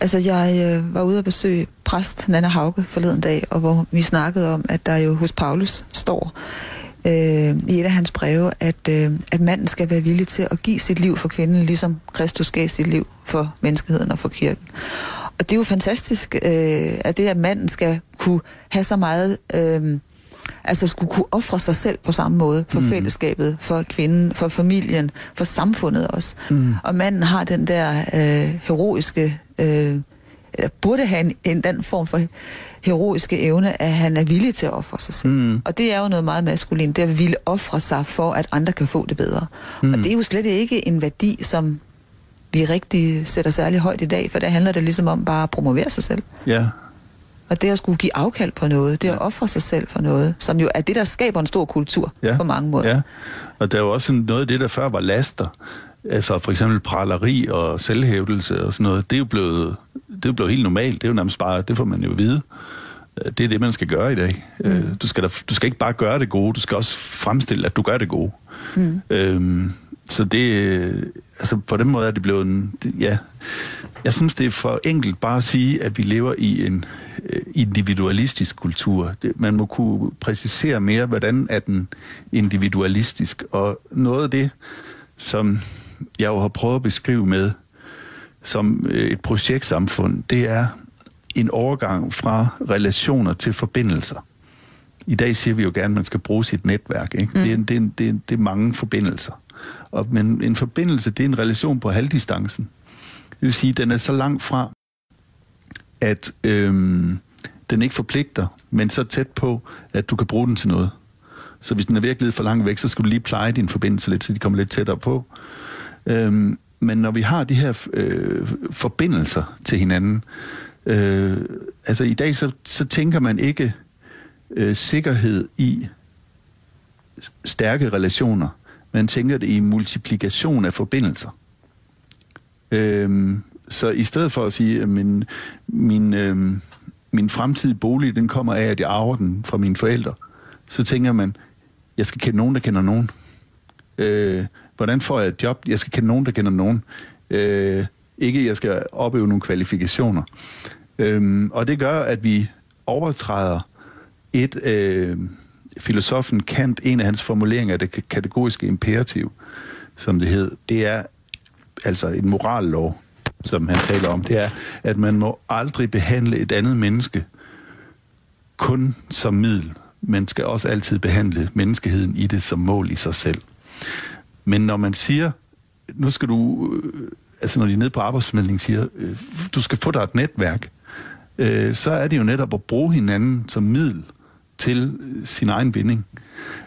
Altså, jeg øh, var ude at besøge præst Nana Hauge forleden dag, og hvor vi snakkede om, at der jo hos Paulus står øh, i et af hans breve, at, øh, at manden skal være villig til at give sit liv for kvinden, ligesom Kristus gav sit liv for menneskeheden og for kirken. Og det er jo fantastisk, øh, at det, at manden skal kunne have så meget... Øh, altså skulle kunne ofre sig selv på samme måde for mm. fællesskabet, for kvinden, for familien, for samfundet også. Mm. Og manden har den der øh, heroiske, øh, eller burde have en, en den form for heroiske evne, at han er villig til at ofre sig selv. Mm. Og det er jo noget meget maskulin, det at ville ofre sig for, at andre kan få det bedre. Mm. Og det er jo slet ikke en værdi, som vi rigtig sætter særlig højt i dag, for der handler det ligesom om bare at promovere sig selv. Ja. Og det at skulle give afkald på noget, det at ofre sig selv for noget, som jo er det, der skaber en stor kultur ja. på mange måder. Ja, og der er jo også noget af det, der før var laster. Altså for eksempel praleri og selvhævdelse og sådan noget, det er jo blevet, det er jo blevet helt normalt. Det er jo nærmest bare, det får man jo vide. Øh, Det er det, man skal gøre i dag. Mm. Du, skal da, du skal ikke bare gøre det gode, du skal også fremstille, at du gør det gode. Mm. Øhm, så det, øh, altså på den måde er det blevet en, det, ja, jeg synes det er for enkelt bare at sige, at vi lever i en øh, individualistisk kultur. Det, man må kunne præcisere mere, hvordan er den individualistisk, og noget af det, som jeg jo har prøvet at beskrive med som øh, et projektsamfund, det er en overgang fra relationer til forbindelser. I dag siger vi jo gerne, at man skal bruge sit netværk. Ikke? Mm. Det, er, det, er, det, er, det er mange forbindelser. Og, men en forbindelse, det er en relation på halvdistancen. Det vil sige, at den er så langt fra, at øhm, den ikke forpligter, men så tæt på, at du kan bruge den til noget. Så hvis den er virkelig for langt væk, så skal du lige pleje din forbindelse lidt, så de kommer lidt tættere på. Øhm, men når vi har de her øh, forbindelser til hinanden, øh, altså i dag så, så tænker man ikke øh, sikkerhed i stærke relationer. Man tænker det i multiplikation af forbindelser. Øhm, så i stedet for at sige, at min, min, øhm, min fremtidige bolig, den kommer af, at jeg arver den fra mine forældre, så tænker man, jeg skal kende nogen, der kender nogen. Øh, hvordan får jeg et job? Jeg skal kende nogen, der kender nogen. Øh, ikke, jeg skal opøve nogle kvalifikationer. Øhm, og det gør, at vi overtræder et... Øh, filosofen Kant, en af hans formuleringer af det kategoriske imperativ, som det hed, det er altså en morallov, som han taler om, det er, at man må aldrig behandle et andet menneske kun som middel. Man skal også altid behandle menneskeheden i det som mål i sig selv. Men når man siger, nu skal du, øh, altså når de nede på arbejdsformidlingen siger, øh, du skal få dig et netværk, øh, så er det jo netop at bruge hinanden som middel til sin egen vinding.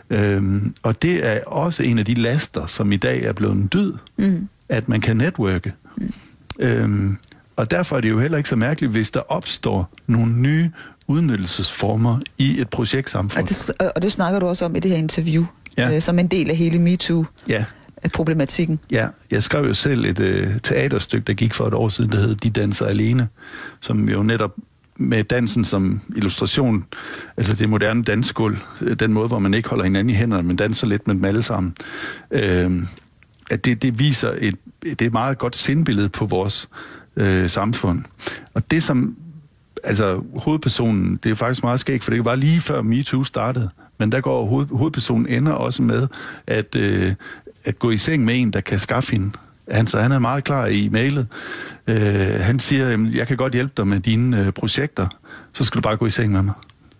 Øhm, og det er også en af de laster, som i dag er blevet en dyd, mm. at man kan netværke. Mm. Øhm, og derfor er det jo heller ikke så mærkeligt, hvis der opstår nogle nye udnyttelsesformer i et projektsamfund. Og det, og det snakker du også om i det her interview, Ja. øh, som en del af hele MeToo. Ja. Problematikken. Ja, jeg skrev jo selv et øh, teaterstykke, der gik for et år siden, der hed De danser alene, som jo netop med dansen som illustration, altså det moderne dansgulv, øh, den måde, hvor man ikke holder hinanden i hænderne, men danser lidt med dem alle sammen, øh, at det, det viser et, det er et meget godt sindbillede på vores øh, samfund. Og det som, altså hovedpersonen, det er faktisk meget skægt, for det var lige før MeToo startede, men der går hoved, hovedpersonen ender også med at, øh, at gå i seng med en, der kan skaffe hende. Han, så han er meget klar i mailet. Øh, han siger, jeg kan godt hjælpe dig med dine øh, projekter, så skal du bare gå i seng med mig.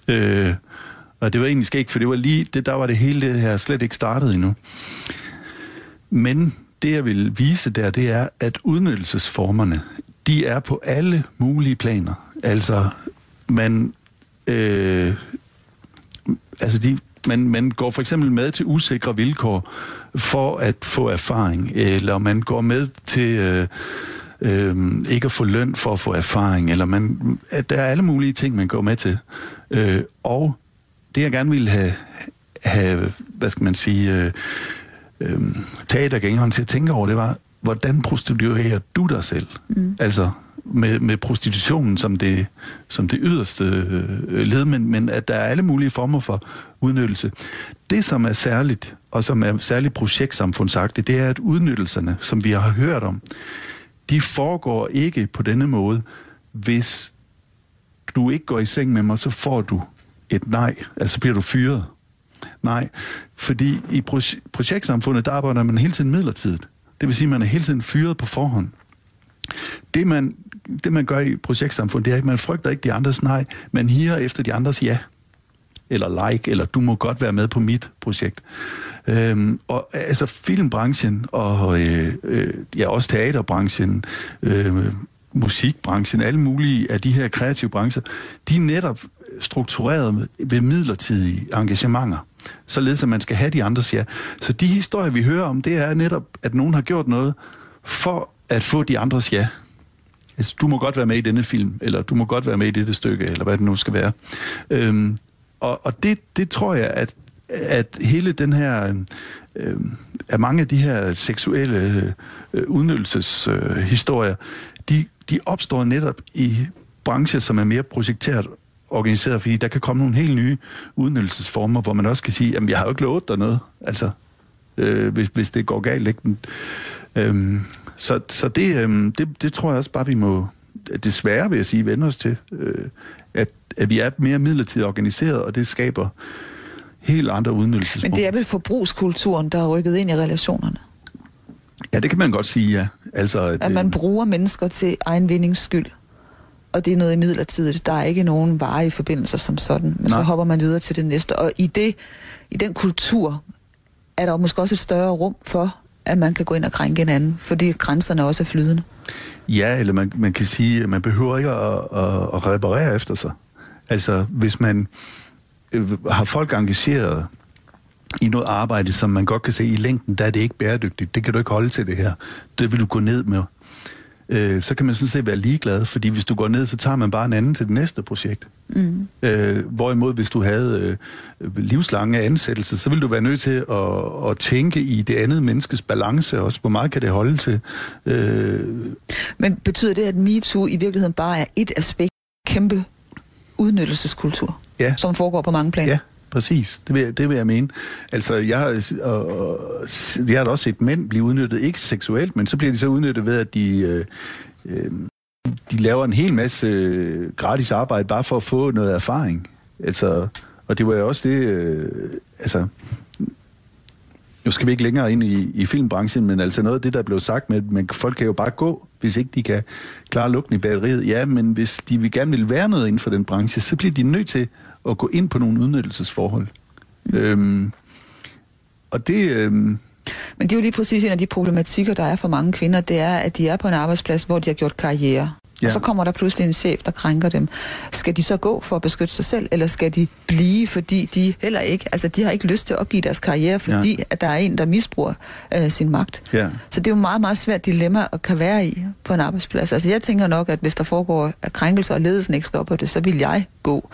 Øh, og det var egentlig skægt, for det var lige, det, der var det hele det her slet ikke startet endnu. Men det, jeg vil vise der, det er, at udnyttelsesformerne, de er på alle mulige planer. Altså, man, øh, altså de, man, man går for eksempel med til usikre vilkår for at få erfaring, eller man går med til øh, øh, ikke at få løn for at få erfaring, eller man, at der er alle mulige ting, man går med til. Øh, og det, jeg gerne ville have, have hvad skal man sige, øh, øh, teatergængeren til at tænke over, det var, hvordan prostituerer du dig selv? Mm. Altså med, med prostitutionen som det, som det yderste øh, led, men, men at der er alle mulige former for udnyttelse. Det, som er særligt, og som er særligt projektsamfundsagtigt, det er, at udnyttelserne, som vi har hørt om, de foregår ikke på denne måde, hvis du ikke går i seng med mig, så får du et nej, altså bliver du fyret. Nej, fordi i projektsamfundet, der arbejder man hele tiden midlertidigt. Det vil sige, at man er hele tiden fyret på forhånd. Det man, det man gør i projektsamfundet, det er, at man frygter ikke de andres nej, man higer efter de andres ja. Eller like, eller du må godt være med på mit projekt. Øhm, og altså filmbranchen, og øh, øh, ja, også teaterbranchen, øh, musikbranchen, alle mulige af de her kreative brancher, de er netop struktureret ved midlertidige engagementer således at man skal have de andres ja. Så de historier, vi hører om, det er netop, at nogen har gjort noget for at få de andres ja. Altså, du må godt være med i denne film, eller du må godt være med i dette stykke, eller hvad det nu skal være. Øhm, og og det, det tror jeg, at, at hele den her, øh, at mange af de her seksuelle øh, udnyttelseshistorier, øh, de, de opstår netop i brancher, som er mere projekteret organiseret, fordi der kan komme nogle helt nye udnyttelsesformer, hvor man også kan sige, jamen jeg har jo ikke lovet dig noget, altså øh, hvis, hvis det går galt. Ikke? Øhm, så så det, øhm, det, det tror jeg også bare, vi må, desværre vil jeg sige, vende os til, øh, at, at vi er mere midlertidigt organiseret, og det skaber helt andre udnyttelsesformer. Men det er vel forbrugskulturen, der er rykket ind i relationerne? Ja, det kan man godt sige, ja. Altså, at, at man bruger mennesker til egen vindings skyld. Og det er noget i midlertidigt. Der er ikke nogen varige forbindelser som sådan. Men Nej. så hopper man videre til det næste. Og i, det, i den kultur er der måske også et større rum for, at man kan gå ind og krænke hinanden, fordi grænserne også er flydende. Ja, eller man, man kan sige, at man behøver ikke at, at, at reparere efter sig. Altså, hvis man øh, har folk engageret i noget arbejde, som man godt kan se i længden, der er det ikke bæredygtigt. Det kan du ikke holde til det her. Det vil du gå ned med. Øh, så kan man sådan set være ligeglad, fordi hvis du går ned, så tager man bare en anden til det næste projekt. Mm. Øh, hvorimod, hvis du havde øh, livslange ansættelser, så vil du være nødt til at, at tænke i det andet menneskes balance også. Hvor meget kan det holde til? Øh... Men betyder det, at MeToo i virkeligheden bare er et aspekt kæmpe udnyttelseskultur, ja. som foregår på mange planer? Ja, præcis. Det vil, det vil jeg mene. Altså, jeg har, og, jeg har da også set mænd blive udnyttet, ikke seksuelt, men så bliver de så udnyttet ved, at de... Øh, øh, de laver en hel masse øh, gratis arbejde bare for at få noget erfaring. Altså, og det var jo også det, øh, altså, nu skal vi ikke længere ind i, i filmbranchen, men altså noget af det, der blev sagt med, men folk kan jo bare gå, hvis ikke de kan klare lugten i batteriet. Ja, men hvis de vil gerne vil være noget inden for den branche, så bliver de nødt til at gå ind på nogle udnyttelsesforhold. Mm. Øhm, og det... Øhm, men det er jo lige præcis en af de problematikker, der er for mange kvinder, det er, at de er på en arbejdsplads, hvor de har gjort karriere. Ja. Og så kommer der pludselig en chef, der krænker dem. Skal de så gå for at beskytte sig selv, eller skal de blive, fordi de heller ikke, altså de har ikke lyst til at opgive deres karriere, fordi ja. at der er en, der misbruger øh, sin magt. Ja. Så det er jo meget, meget svært dilemma at kan være i på en arbejdsplads. Altså jeg tænker nok, at hvis der foregår krænkelser, og ledelsen ikke stopper det, så vil jeg gå.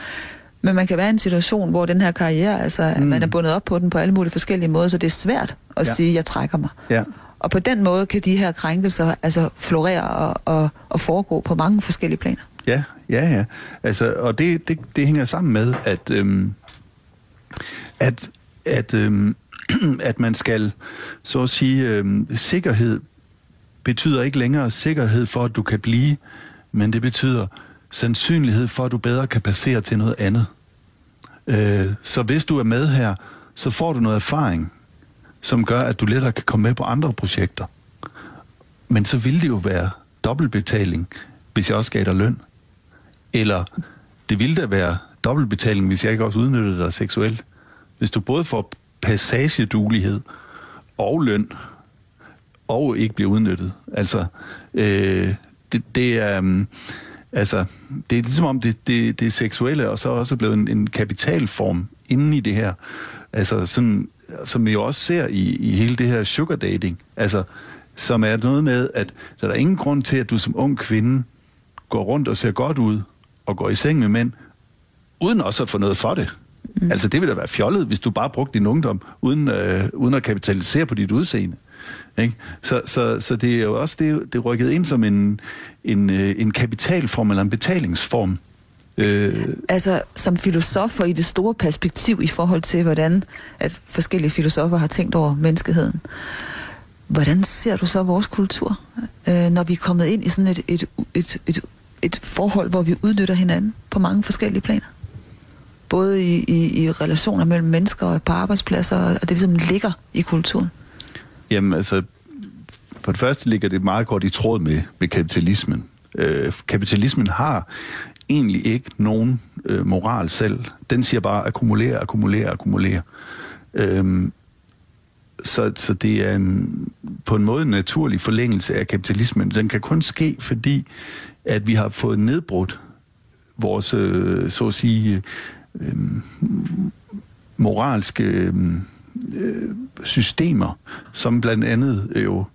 Men man kan være i en situation, hvor den her karriere, altså mm. man er bundet op på den på alle mulige forskellige måder, så det er svært at ja. sige, at jeg trækker mig. Ja. Og på den måde kan de her krænkelser altså florere og, og, og foregå på mange forskellige planer. Ja, ja, ja. Altså, og det, det, det hænger sammen med, at, øhm, at, at, øhm, at man skal, så at sige, øhm, sikkerhed betyder ikke længere sikkerhed for, at du kan blive, men det betyder sandsynlighed for, at du bedre kan passere til noget andet. Øh, så hvis du er med her, så får du noget erfaring, som gør, at du lettere kan komme med på andre projekter. Men så vil det jo være dobbeltbetaling, hvis jeg også gav dig løn. Eller det ville da være dobbeltbetaling, hvis jeg ikke også udnyttede dig seksuelt. Hvis du både får passagedulighed og løn, og ikke bliver udnyttet. Altså, øh, det, det er... Um, Altså, det er ligesom om det, det, det seksuelle og så også blevet en, en kapitalform inden i det her. Altså, sådan, som vi jo også ser i, i hele det her sugar dating. Altså, som er noget med, at der er ingen grund til, at du som ung kvinde går rundt og ser godt ud og går i seng med mænd, uden også at få noget for det. Mm. Altså, det ville da være fjollet, hvis du bare brugte din ungdom, uden, øh, uden at kapitalisere på dit udseende. Ikke? Så, så, så det er jo også det, det er rykket ind som en, en, øh, en kapitalform eller en betalingsform. Øh. Altså som filosofer i det store perspektiv i forhold til, hvordan at forskellige filosofer har tænkt over menneskeheden. Hvordan ser du så vores kultur, øh, når vi er kommet ind i sådan et, et, et, et, et forhold, hvor vi udnytter hinanden på mange forskellige planer? Både i, i, i relationer mellem mennesker og på arbejdspladser, og det ligesom ligger i kulturen. Jamen altså, for det første ligger det meget godt i tråd med, med kapitalismen. Øh, kapitalismen har egentlig ikke nogen øh, moral selv. Den siger bare akkumulere, akkumulere, akkumulere. Øhm, så, så det er en, på en måde en naturlig forlængelse af kapitalismen. Den kan kun ske, fordi at vi har fået nedbrudt vores, øh, så at sige, øh, moralske øhm, øh, systemer, som blandt andet jo,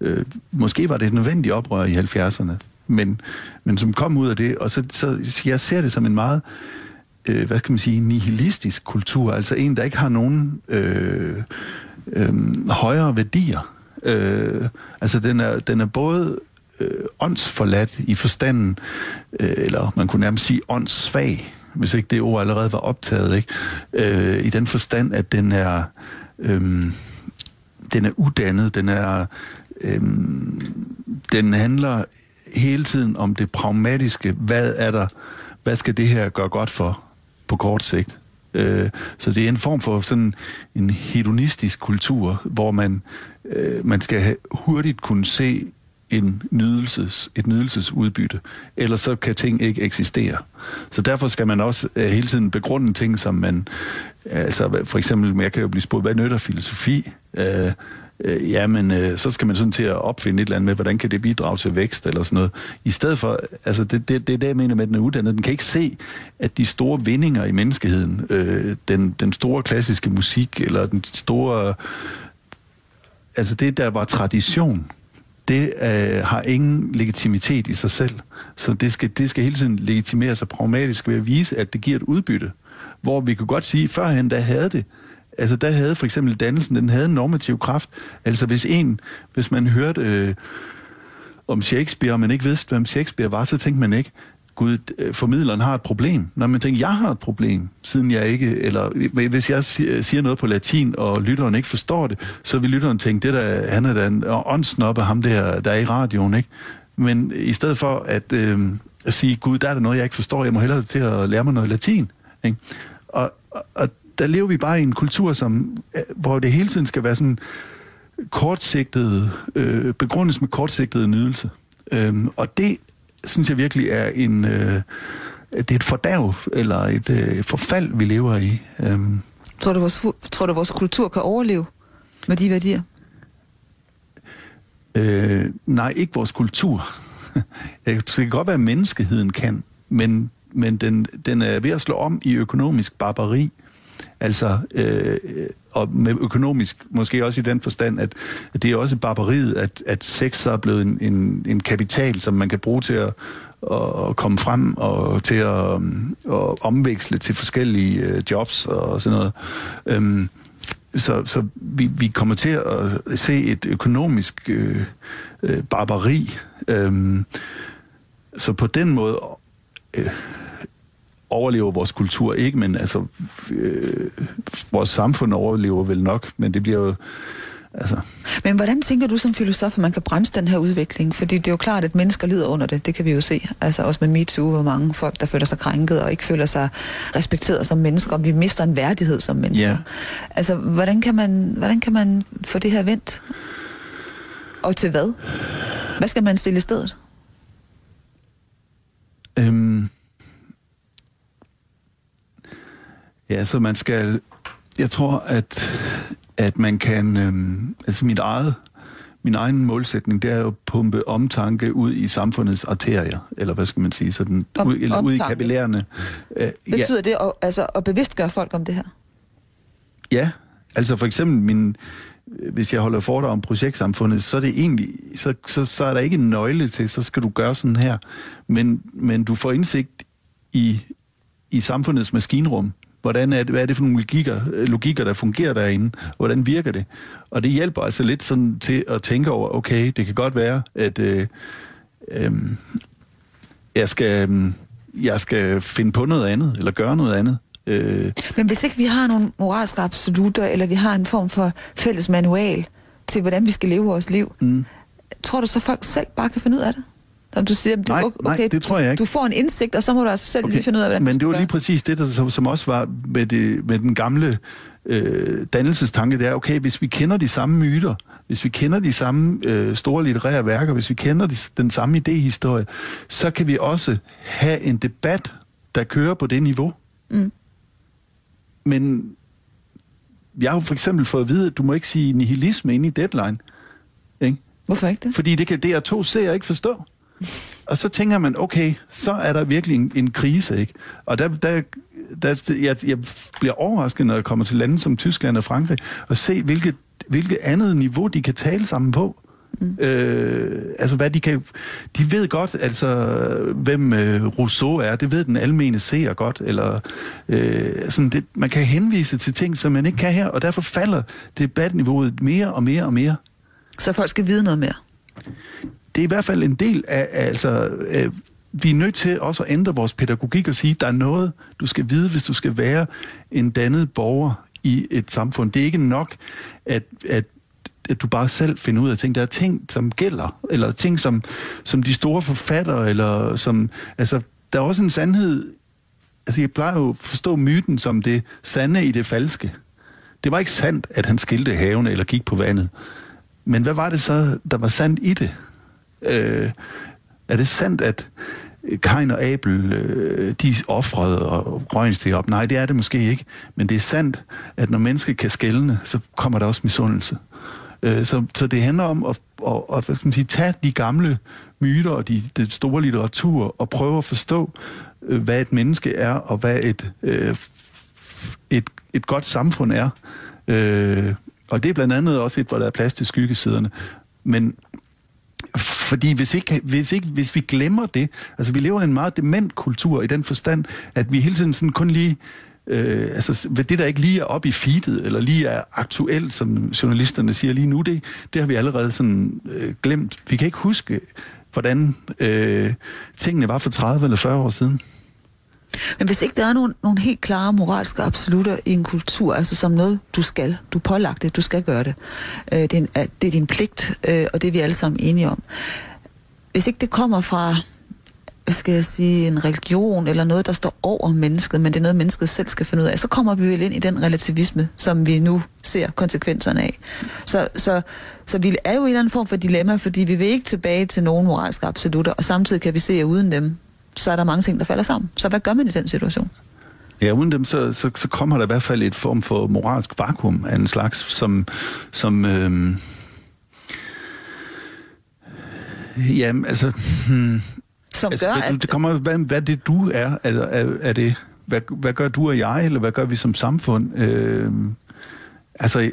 øh, måske var det et nødvendigt oprør i 70'erne, men, men som kom ud af det, og så, så jeg ser det som en meget, øh, hvad skal man sige, nihilistisk kultur, altså en, der ikke har nogen øh, øh, højere værdier. Øh, altså den er, den er både øh, åndsforladt i forstanden, øh, eller man kunne nærmest sige åndssvag, hvis ikke det ord allerede var optaget, ikke? Øh, i den forstand, at den er, øh, den er uddannet, den er, øh, den handler hele tiden om det pragmatiske. Hvad er der, hvad skal det her gøre godt for på kort sigt? Øh, så det er en form for sådan en hedonistisk kultur, hvor man, øh, man skal hurtigt kunne se en nydelses, et nydelsesudbytte. Ellers så kan ting ikke eksistere. Så derfor skal man også øh, hele tiden begrunde ting, som man... Øh, altså for eksempel, jeg kan jo blive spurgt, hvad nytter filosofi? Øh, øh, jamen, øh, så skal man sådan til at opfinde et eller andet med, hvordan kan det bidrage til vækst eller sådan noget. I stedet for, altså det, det, det er det, jeg mener med, at den er uddannet. Den kan ikke se, at de store vindinger i menneskeheden, øh, den, den store klassiske musik, eller den store... Altså det, der var tradition, det øh, har ingen legitimitet i sig selv. Så det skal, det skal hele tiden legitimere sig pragmatisk ved at vise, at det giver et udbytte. Hvor vi kunne godt sige, at førhen der havde det. Altså der havde for eksempel dannelsen, den havde en normativ kraft. Altså hvis en, hvis man hørte øh, om Shakespeare, og man ikke vidste, hvem Shakespeare var, så tænkte man ikke, Gud, øh, formidleren har et problem. Når man tænker, jeg har et problem, siden jeg ikke, eller hvis jeg siger noget på latin, og lytteren ikke forstår det, så vil lytteren tænke, det der, han er da en åndsnoppe, ham der, der er i radioen, ikke? Men i stedet for at, øh, at sige, Gud, der er der noget, jeg ikke forstår, jeg må hellere til at lære mig noget latin, ikke? Og, og, og der lever vi bare i en kultur, som, øh, hvor det hele tiden skal være sådan kortsigtet, øh, begrundes med kortsigtet nydelse. Øhm, og det synes jeg virkelig er en... Øh, det er et fordærv, eller et øh, forfald, vi lever i. Øhm. Tror du, vores, tror du, vores kultur kan overleve med de værdier? Øh, nej, ikke vores kultur. det kan godt være, at menneskeheden kan, men, men den, den er ved at slå om i økonomisk barbari. Altså, øh, og med økonomisk, måske også i den forstand, at, at det er også barbariet, at, at sex er blevet en, en, en kapital, som man kan bruge til at, at komme frem og til at, øh, at omveksle til forskellige øh, jobs og sådan noget. Øhm, så så vi, vi kommer til at se et økonomisk øh, øh, barbari. Øhm, så på den måde øh, overlever vores kultur ikke, men altså øh, vores samfund overlever vel nok, men det bliver jo Altså. Men hvordan tænker du som filosof, at man kan bremse den her udvikling? Fordi det er jo klart, at mennesker lider under det. Det kan vi jo se. Altså også med MeToo, hvor mange folk, der føler sig krænket og ikke føler sig respekteret som mennesker, og vi mister en værdighed som mennesker. Yeah. Altså, hvordan kan, man, hvordan kan man få det her vendt? Og til hvad? Hvad skal man stille i stedet? Øhm, Ja, så man skal... Jeg tror, at, at man kan... Øhm, altså mit eget, min egen målsætning, det er at pumpe omtanke ud i samfundets arterier, eller hvad skal man sige, sådan Om, ud, eller ud i kapillærerne. Øh, Betyder ja. det at, altså, at bevidstgøre folk om det her? Ja, altså for eksempel min, hvis jeg holder foredrag om projektsamfundet, så er det egentlig, så, så, så er der ikke en nøgle til, så skal du gøre sådan her. Men, men du får indsigt i, i samfundets maskinrum. Hvordan er det, hvad er det for nogle logikker, logikker, der fungerer derinde? Hvordan virker det? Og det hjælper altså lidt sådan til at tænke over, okay, det kan godt være, at øh, øh, jeg, skal, øh, jeg skal finde på noget andet, eller gøre noget andet. Øh. Men hvis ikke vi har nogle moralske absolutter, eller vi har en form for fælles manual til, hvordan vi skal leve vores liv, mm. tror du så folk selv bare kan finde ud af det? Som du siger, du, nej, okay, nej, det tror jeg ikke. Du får en indsigt, og så må du altså selv okay. lige finde ud af, hvordan Men det var lige præcis det, der, som, som også var med, det, med den gamle øh, dannelsestanke, det er, okay, hvis vi kender de samme myter, hvis vi kender de samme øh, store litterære værker, hvis vi kender de, den samme idéhistorie, så kan vi også have en debat, der kører på det niveau. Mm. Men jeg har for eksempel fået at vide, at du må ikke sige nihilisme inde i deadline. Ikke? Hvorfor ikke det? Fordi det kan DR2 se og ikke forstå. Og så tænker man, okay, så er der virkelig en, en krise, ikke? Og der, der, der jeg, jeg bliver overrasket, når jeg kommer til lande som Tyskland og Frankrig, og se, hvilket, hvilket andet niveau de kan tale sammen på. Mm. Øh, altså hvad de kan de ved godt altså hvem øh, Rousseau er det ved den almene seer godt eller øh, sådan det, man kan henvise til ting som man ikke kan her og derfor falder debatniveauet mere og mere og mere så folk skal vide noget mere det er i hvert fald en del af, af altså, øh, vi er nødt til også at ændre vores pædagogik og sige, der er noget, du skal vide, hvis du skal være en dannet borger i et samfund. Det er ikke nok, at, at at du bare selv finder ud af ting. Der er ting, som gælder, eller ting, som, som de store forfattere, eller som... Altså, der er også en sandhed... Altså, jeg plejer jo at forstå myten som det sande i det falske. Det var ikke sandt, at han skilte haven eller gik på vandet. Men hvad var det så, der var sandt i det? Øh, er det sandt, at Kein og Abel, øh, de offrede og røg op? Nej, det er det måske ikke. Men det er sandt, at når mennesket kan skælne, så kommer der også misundelse. Øh, så, så det handler om at, at, at hvad skal man sige, tage de gamle myter og de, de store litteratur og prøve at forstå, øh, hvad et menneske er, og hvad et, øh, et, et godt samfund er. Øh, og det er blandt andet også et, hvor der er plads til skyggesiderne. Men fordi hvis, ikke, hvis, ikke, hvis vi glemmer det, altså vi lever i en meget dement kultur i den forstand, at vi hele tiden sådan kun lige øh, altså det der ikke lige er op i feedet, eller lige er aktuelt, som journalisterne siger lige nu, det, det har vi allerede sådan øh, glemt. Vi kan ikke huske, hvordan øh, tingene var for 30 eller 40 år siden. Men hvis ikke der er nogle, nogle helt klare moralske absolutter i en kultur, altså som noget, du skal, du pålagt det, du skal gøre det, øh, det, er en, øh, det er din pligt, øh, og det er vi alle sammen enige om. Hvis ikke det kommer fra hvad skal jeg sige, en religion eller noget, der står over mennesket, men det er noget, mennesket selv skal finde ud af, så kommer vi vel ind i den relativisme, som vi nu ser konsekvenserne af. Så, så, så vi er jo i en eller anden form for dilemma, fordi vi vil ikke tilbage til nogen moralske absolutter, og samtidig kan vi se, at uden dem, så er der mange ting, der falder sammen. Så hvad gør man i den situation? Ja, uden dem, så, så, så kommer der i hvert fald et form for moralsk vakuum af en slags, som, som øh, Jamen, altså... Hmm, som altså, gør, det, at... Det kommer, hvad, hvad det du er, er, er, er det... Hvad, hvad gør du og jeg, eller hvad gør vi som samfund? Øh, altså...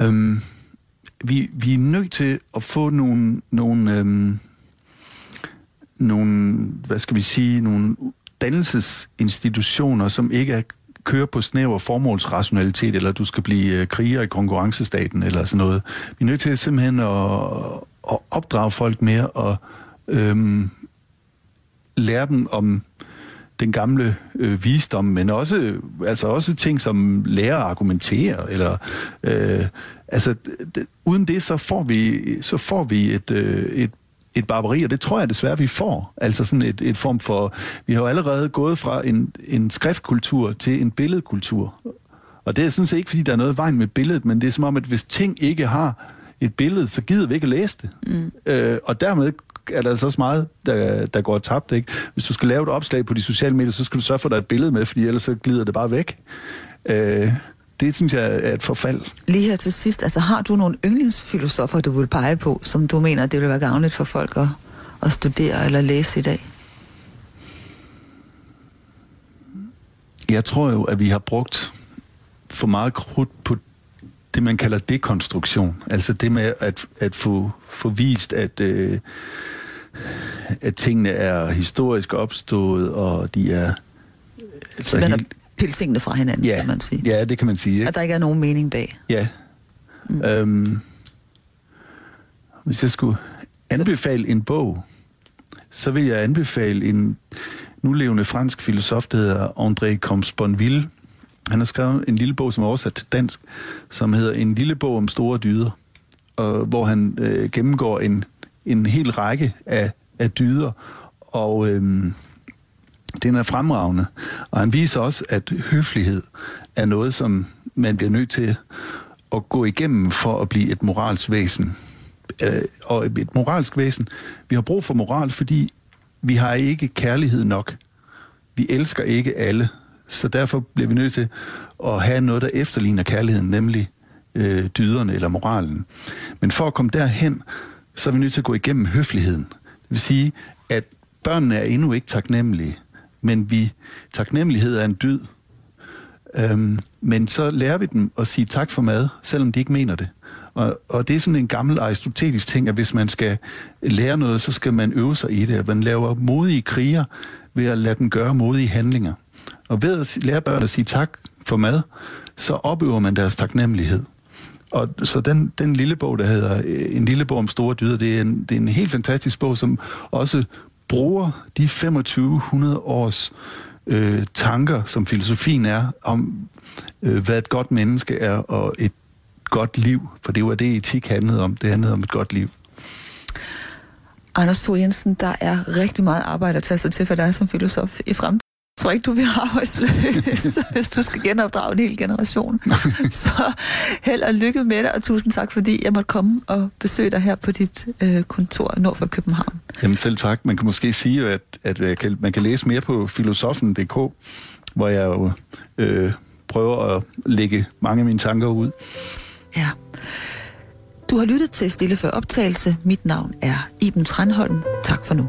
Øh, vi, vi er nødt til at få nogle, nogle, øh, nogle, hvad skal vi sige, nogle dannelsesinstitutioner, som ikke er kører på snæver formålsrationalitet, eller du skal blive øh, kriger i konkurrencestaten, eller sådan noget. Vi er nødt til simpelthen at, at opdrage folk mere, og øhm, lære dem om den gamle øh, visdom, men også, altså også ting som lære at argumentere, eller øh, altså uden det, så får vi, så får vi et, øh, et et barbari, og det tror jeg desværre, vi får. Altså sådan et, et form for... Vi har jo allerede gået fra en, en skriftkultur til en billedkultur. Og det er sådan set ikke, fordi der er noget vejen med billedet, men det er som om, at hvis ting ikke har et billede, så gider vi ikke at læse det. Mm. Øh, og dermed er der altså også meget, der, der går tabt. Ikke? Hvis du skal lave et opslag på de sociale medier, så skal du sørge for, at der er et billede med, fordi ellers så glider det bare væk. Øh, det synes jeg er et forfald. Lige her til sidst, altså har du nogle yndlingsfilosofer, du vil pege på, som du mener, det vil være gavnligt for folk at, at studere eller læse i dag? Jeg tror jo, at vi har brugt for meget krudt på det, man kalder dekonstruktion. Altså det med at, at få, få vist, at, øh, at tingene er historisk opstået, og de er... Altså helt, pille tingene fra hinanden, ja, kan man sige. Ja, det kan man sige. Ikke? At der ikke er nogen mening bag. Ja. Mm. Øhm, hvis jeg skulle anbefale en bog, så vil jeg anbefale en nulevende fransk filosof, der hedder André Comte-Sponville. Han har skrevet en lille bog, som er oversat til dansk, som hedder En lille bog om store dyder, og, hvor han øh, gennemgår en, en hel række af, af dyder, og øhm, den er fremragende. Og han viser også, at høflighed er noget, som man bliver nødt til at gå igennem for at blive et moralsk væsen. Øh, og et moralsk væsen. Vi har brug for moral, fordi vi har ikke kærlighed nok. Vi elsker ikke alle. Så derfor bliver vi nødt til at have noget, der efterligner kærligheden, nemlig øh, dyderne eller moralen. Men for at komme derhen, så er vi nødt til at gå igennem høfligheden. Det vil sige, at børnene er endnu ikke taknemmelige men vi taknemmelighed er en dyd. Øhm, men så lærer vi dem at sige tak for mad, selvom de ikke mener det. Og, og det er sådan en gammel aristotelisk ting, at hvis man skal lære noget, så skal man øve sig i det. Man laver modige kriger ved at lade dem gøre modige handlinger. Og ved at lære børn at sige tak for mad, så opøver man deres taknemmelighed. Og så den, den lille bog, der hedder En lille bog om store dyder, det er en, det er en helt fantastisk bog, som også bruger de 2500 års øh, tanker, som filosofien er, om øh, hvad et godt menneske er, og et godt liv, for det var det, etik handlede om. Det handlede om et godt liv. Anders Fogh Jensen, der er rigtig meget arbejde at tage sig til for dig som filosof i fremtiden. Jeg tror ikke, du bliver arbejdsløs, hvis du skal genopdrage en hel generation. Så held og lykke med det, og tusind tak, fordi jeg måtte komme og besøge dig her på dit øh, kontor nord for København. Jamen selv tak. Man kan måske sige, at, at man kan læse mere på filosofen.dk, hvor jeg jo øh, prøver at lægge mange af mine tanker ud. Ja. Du har lyttet til Stille for optagelse. Mit navn er Iben Tranholm. Tak for nu.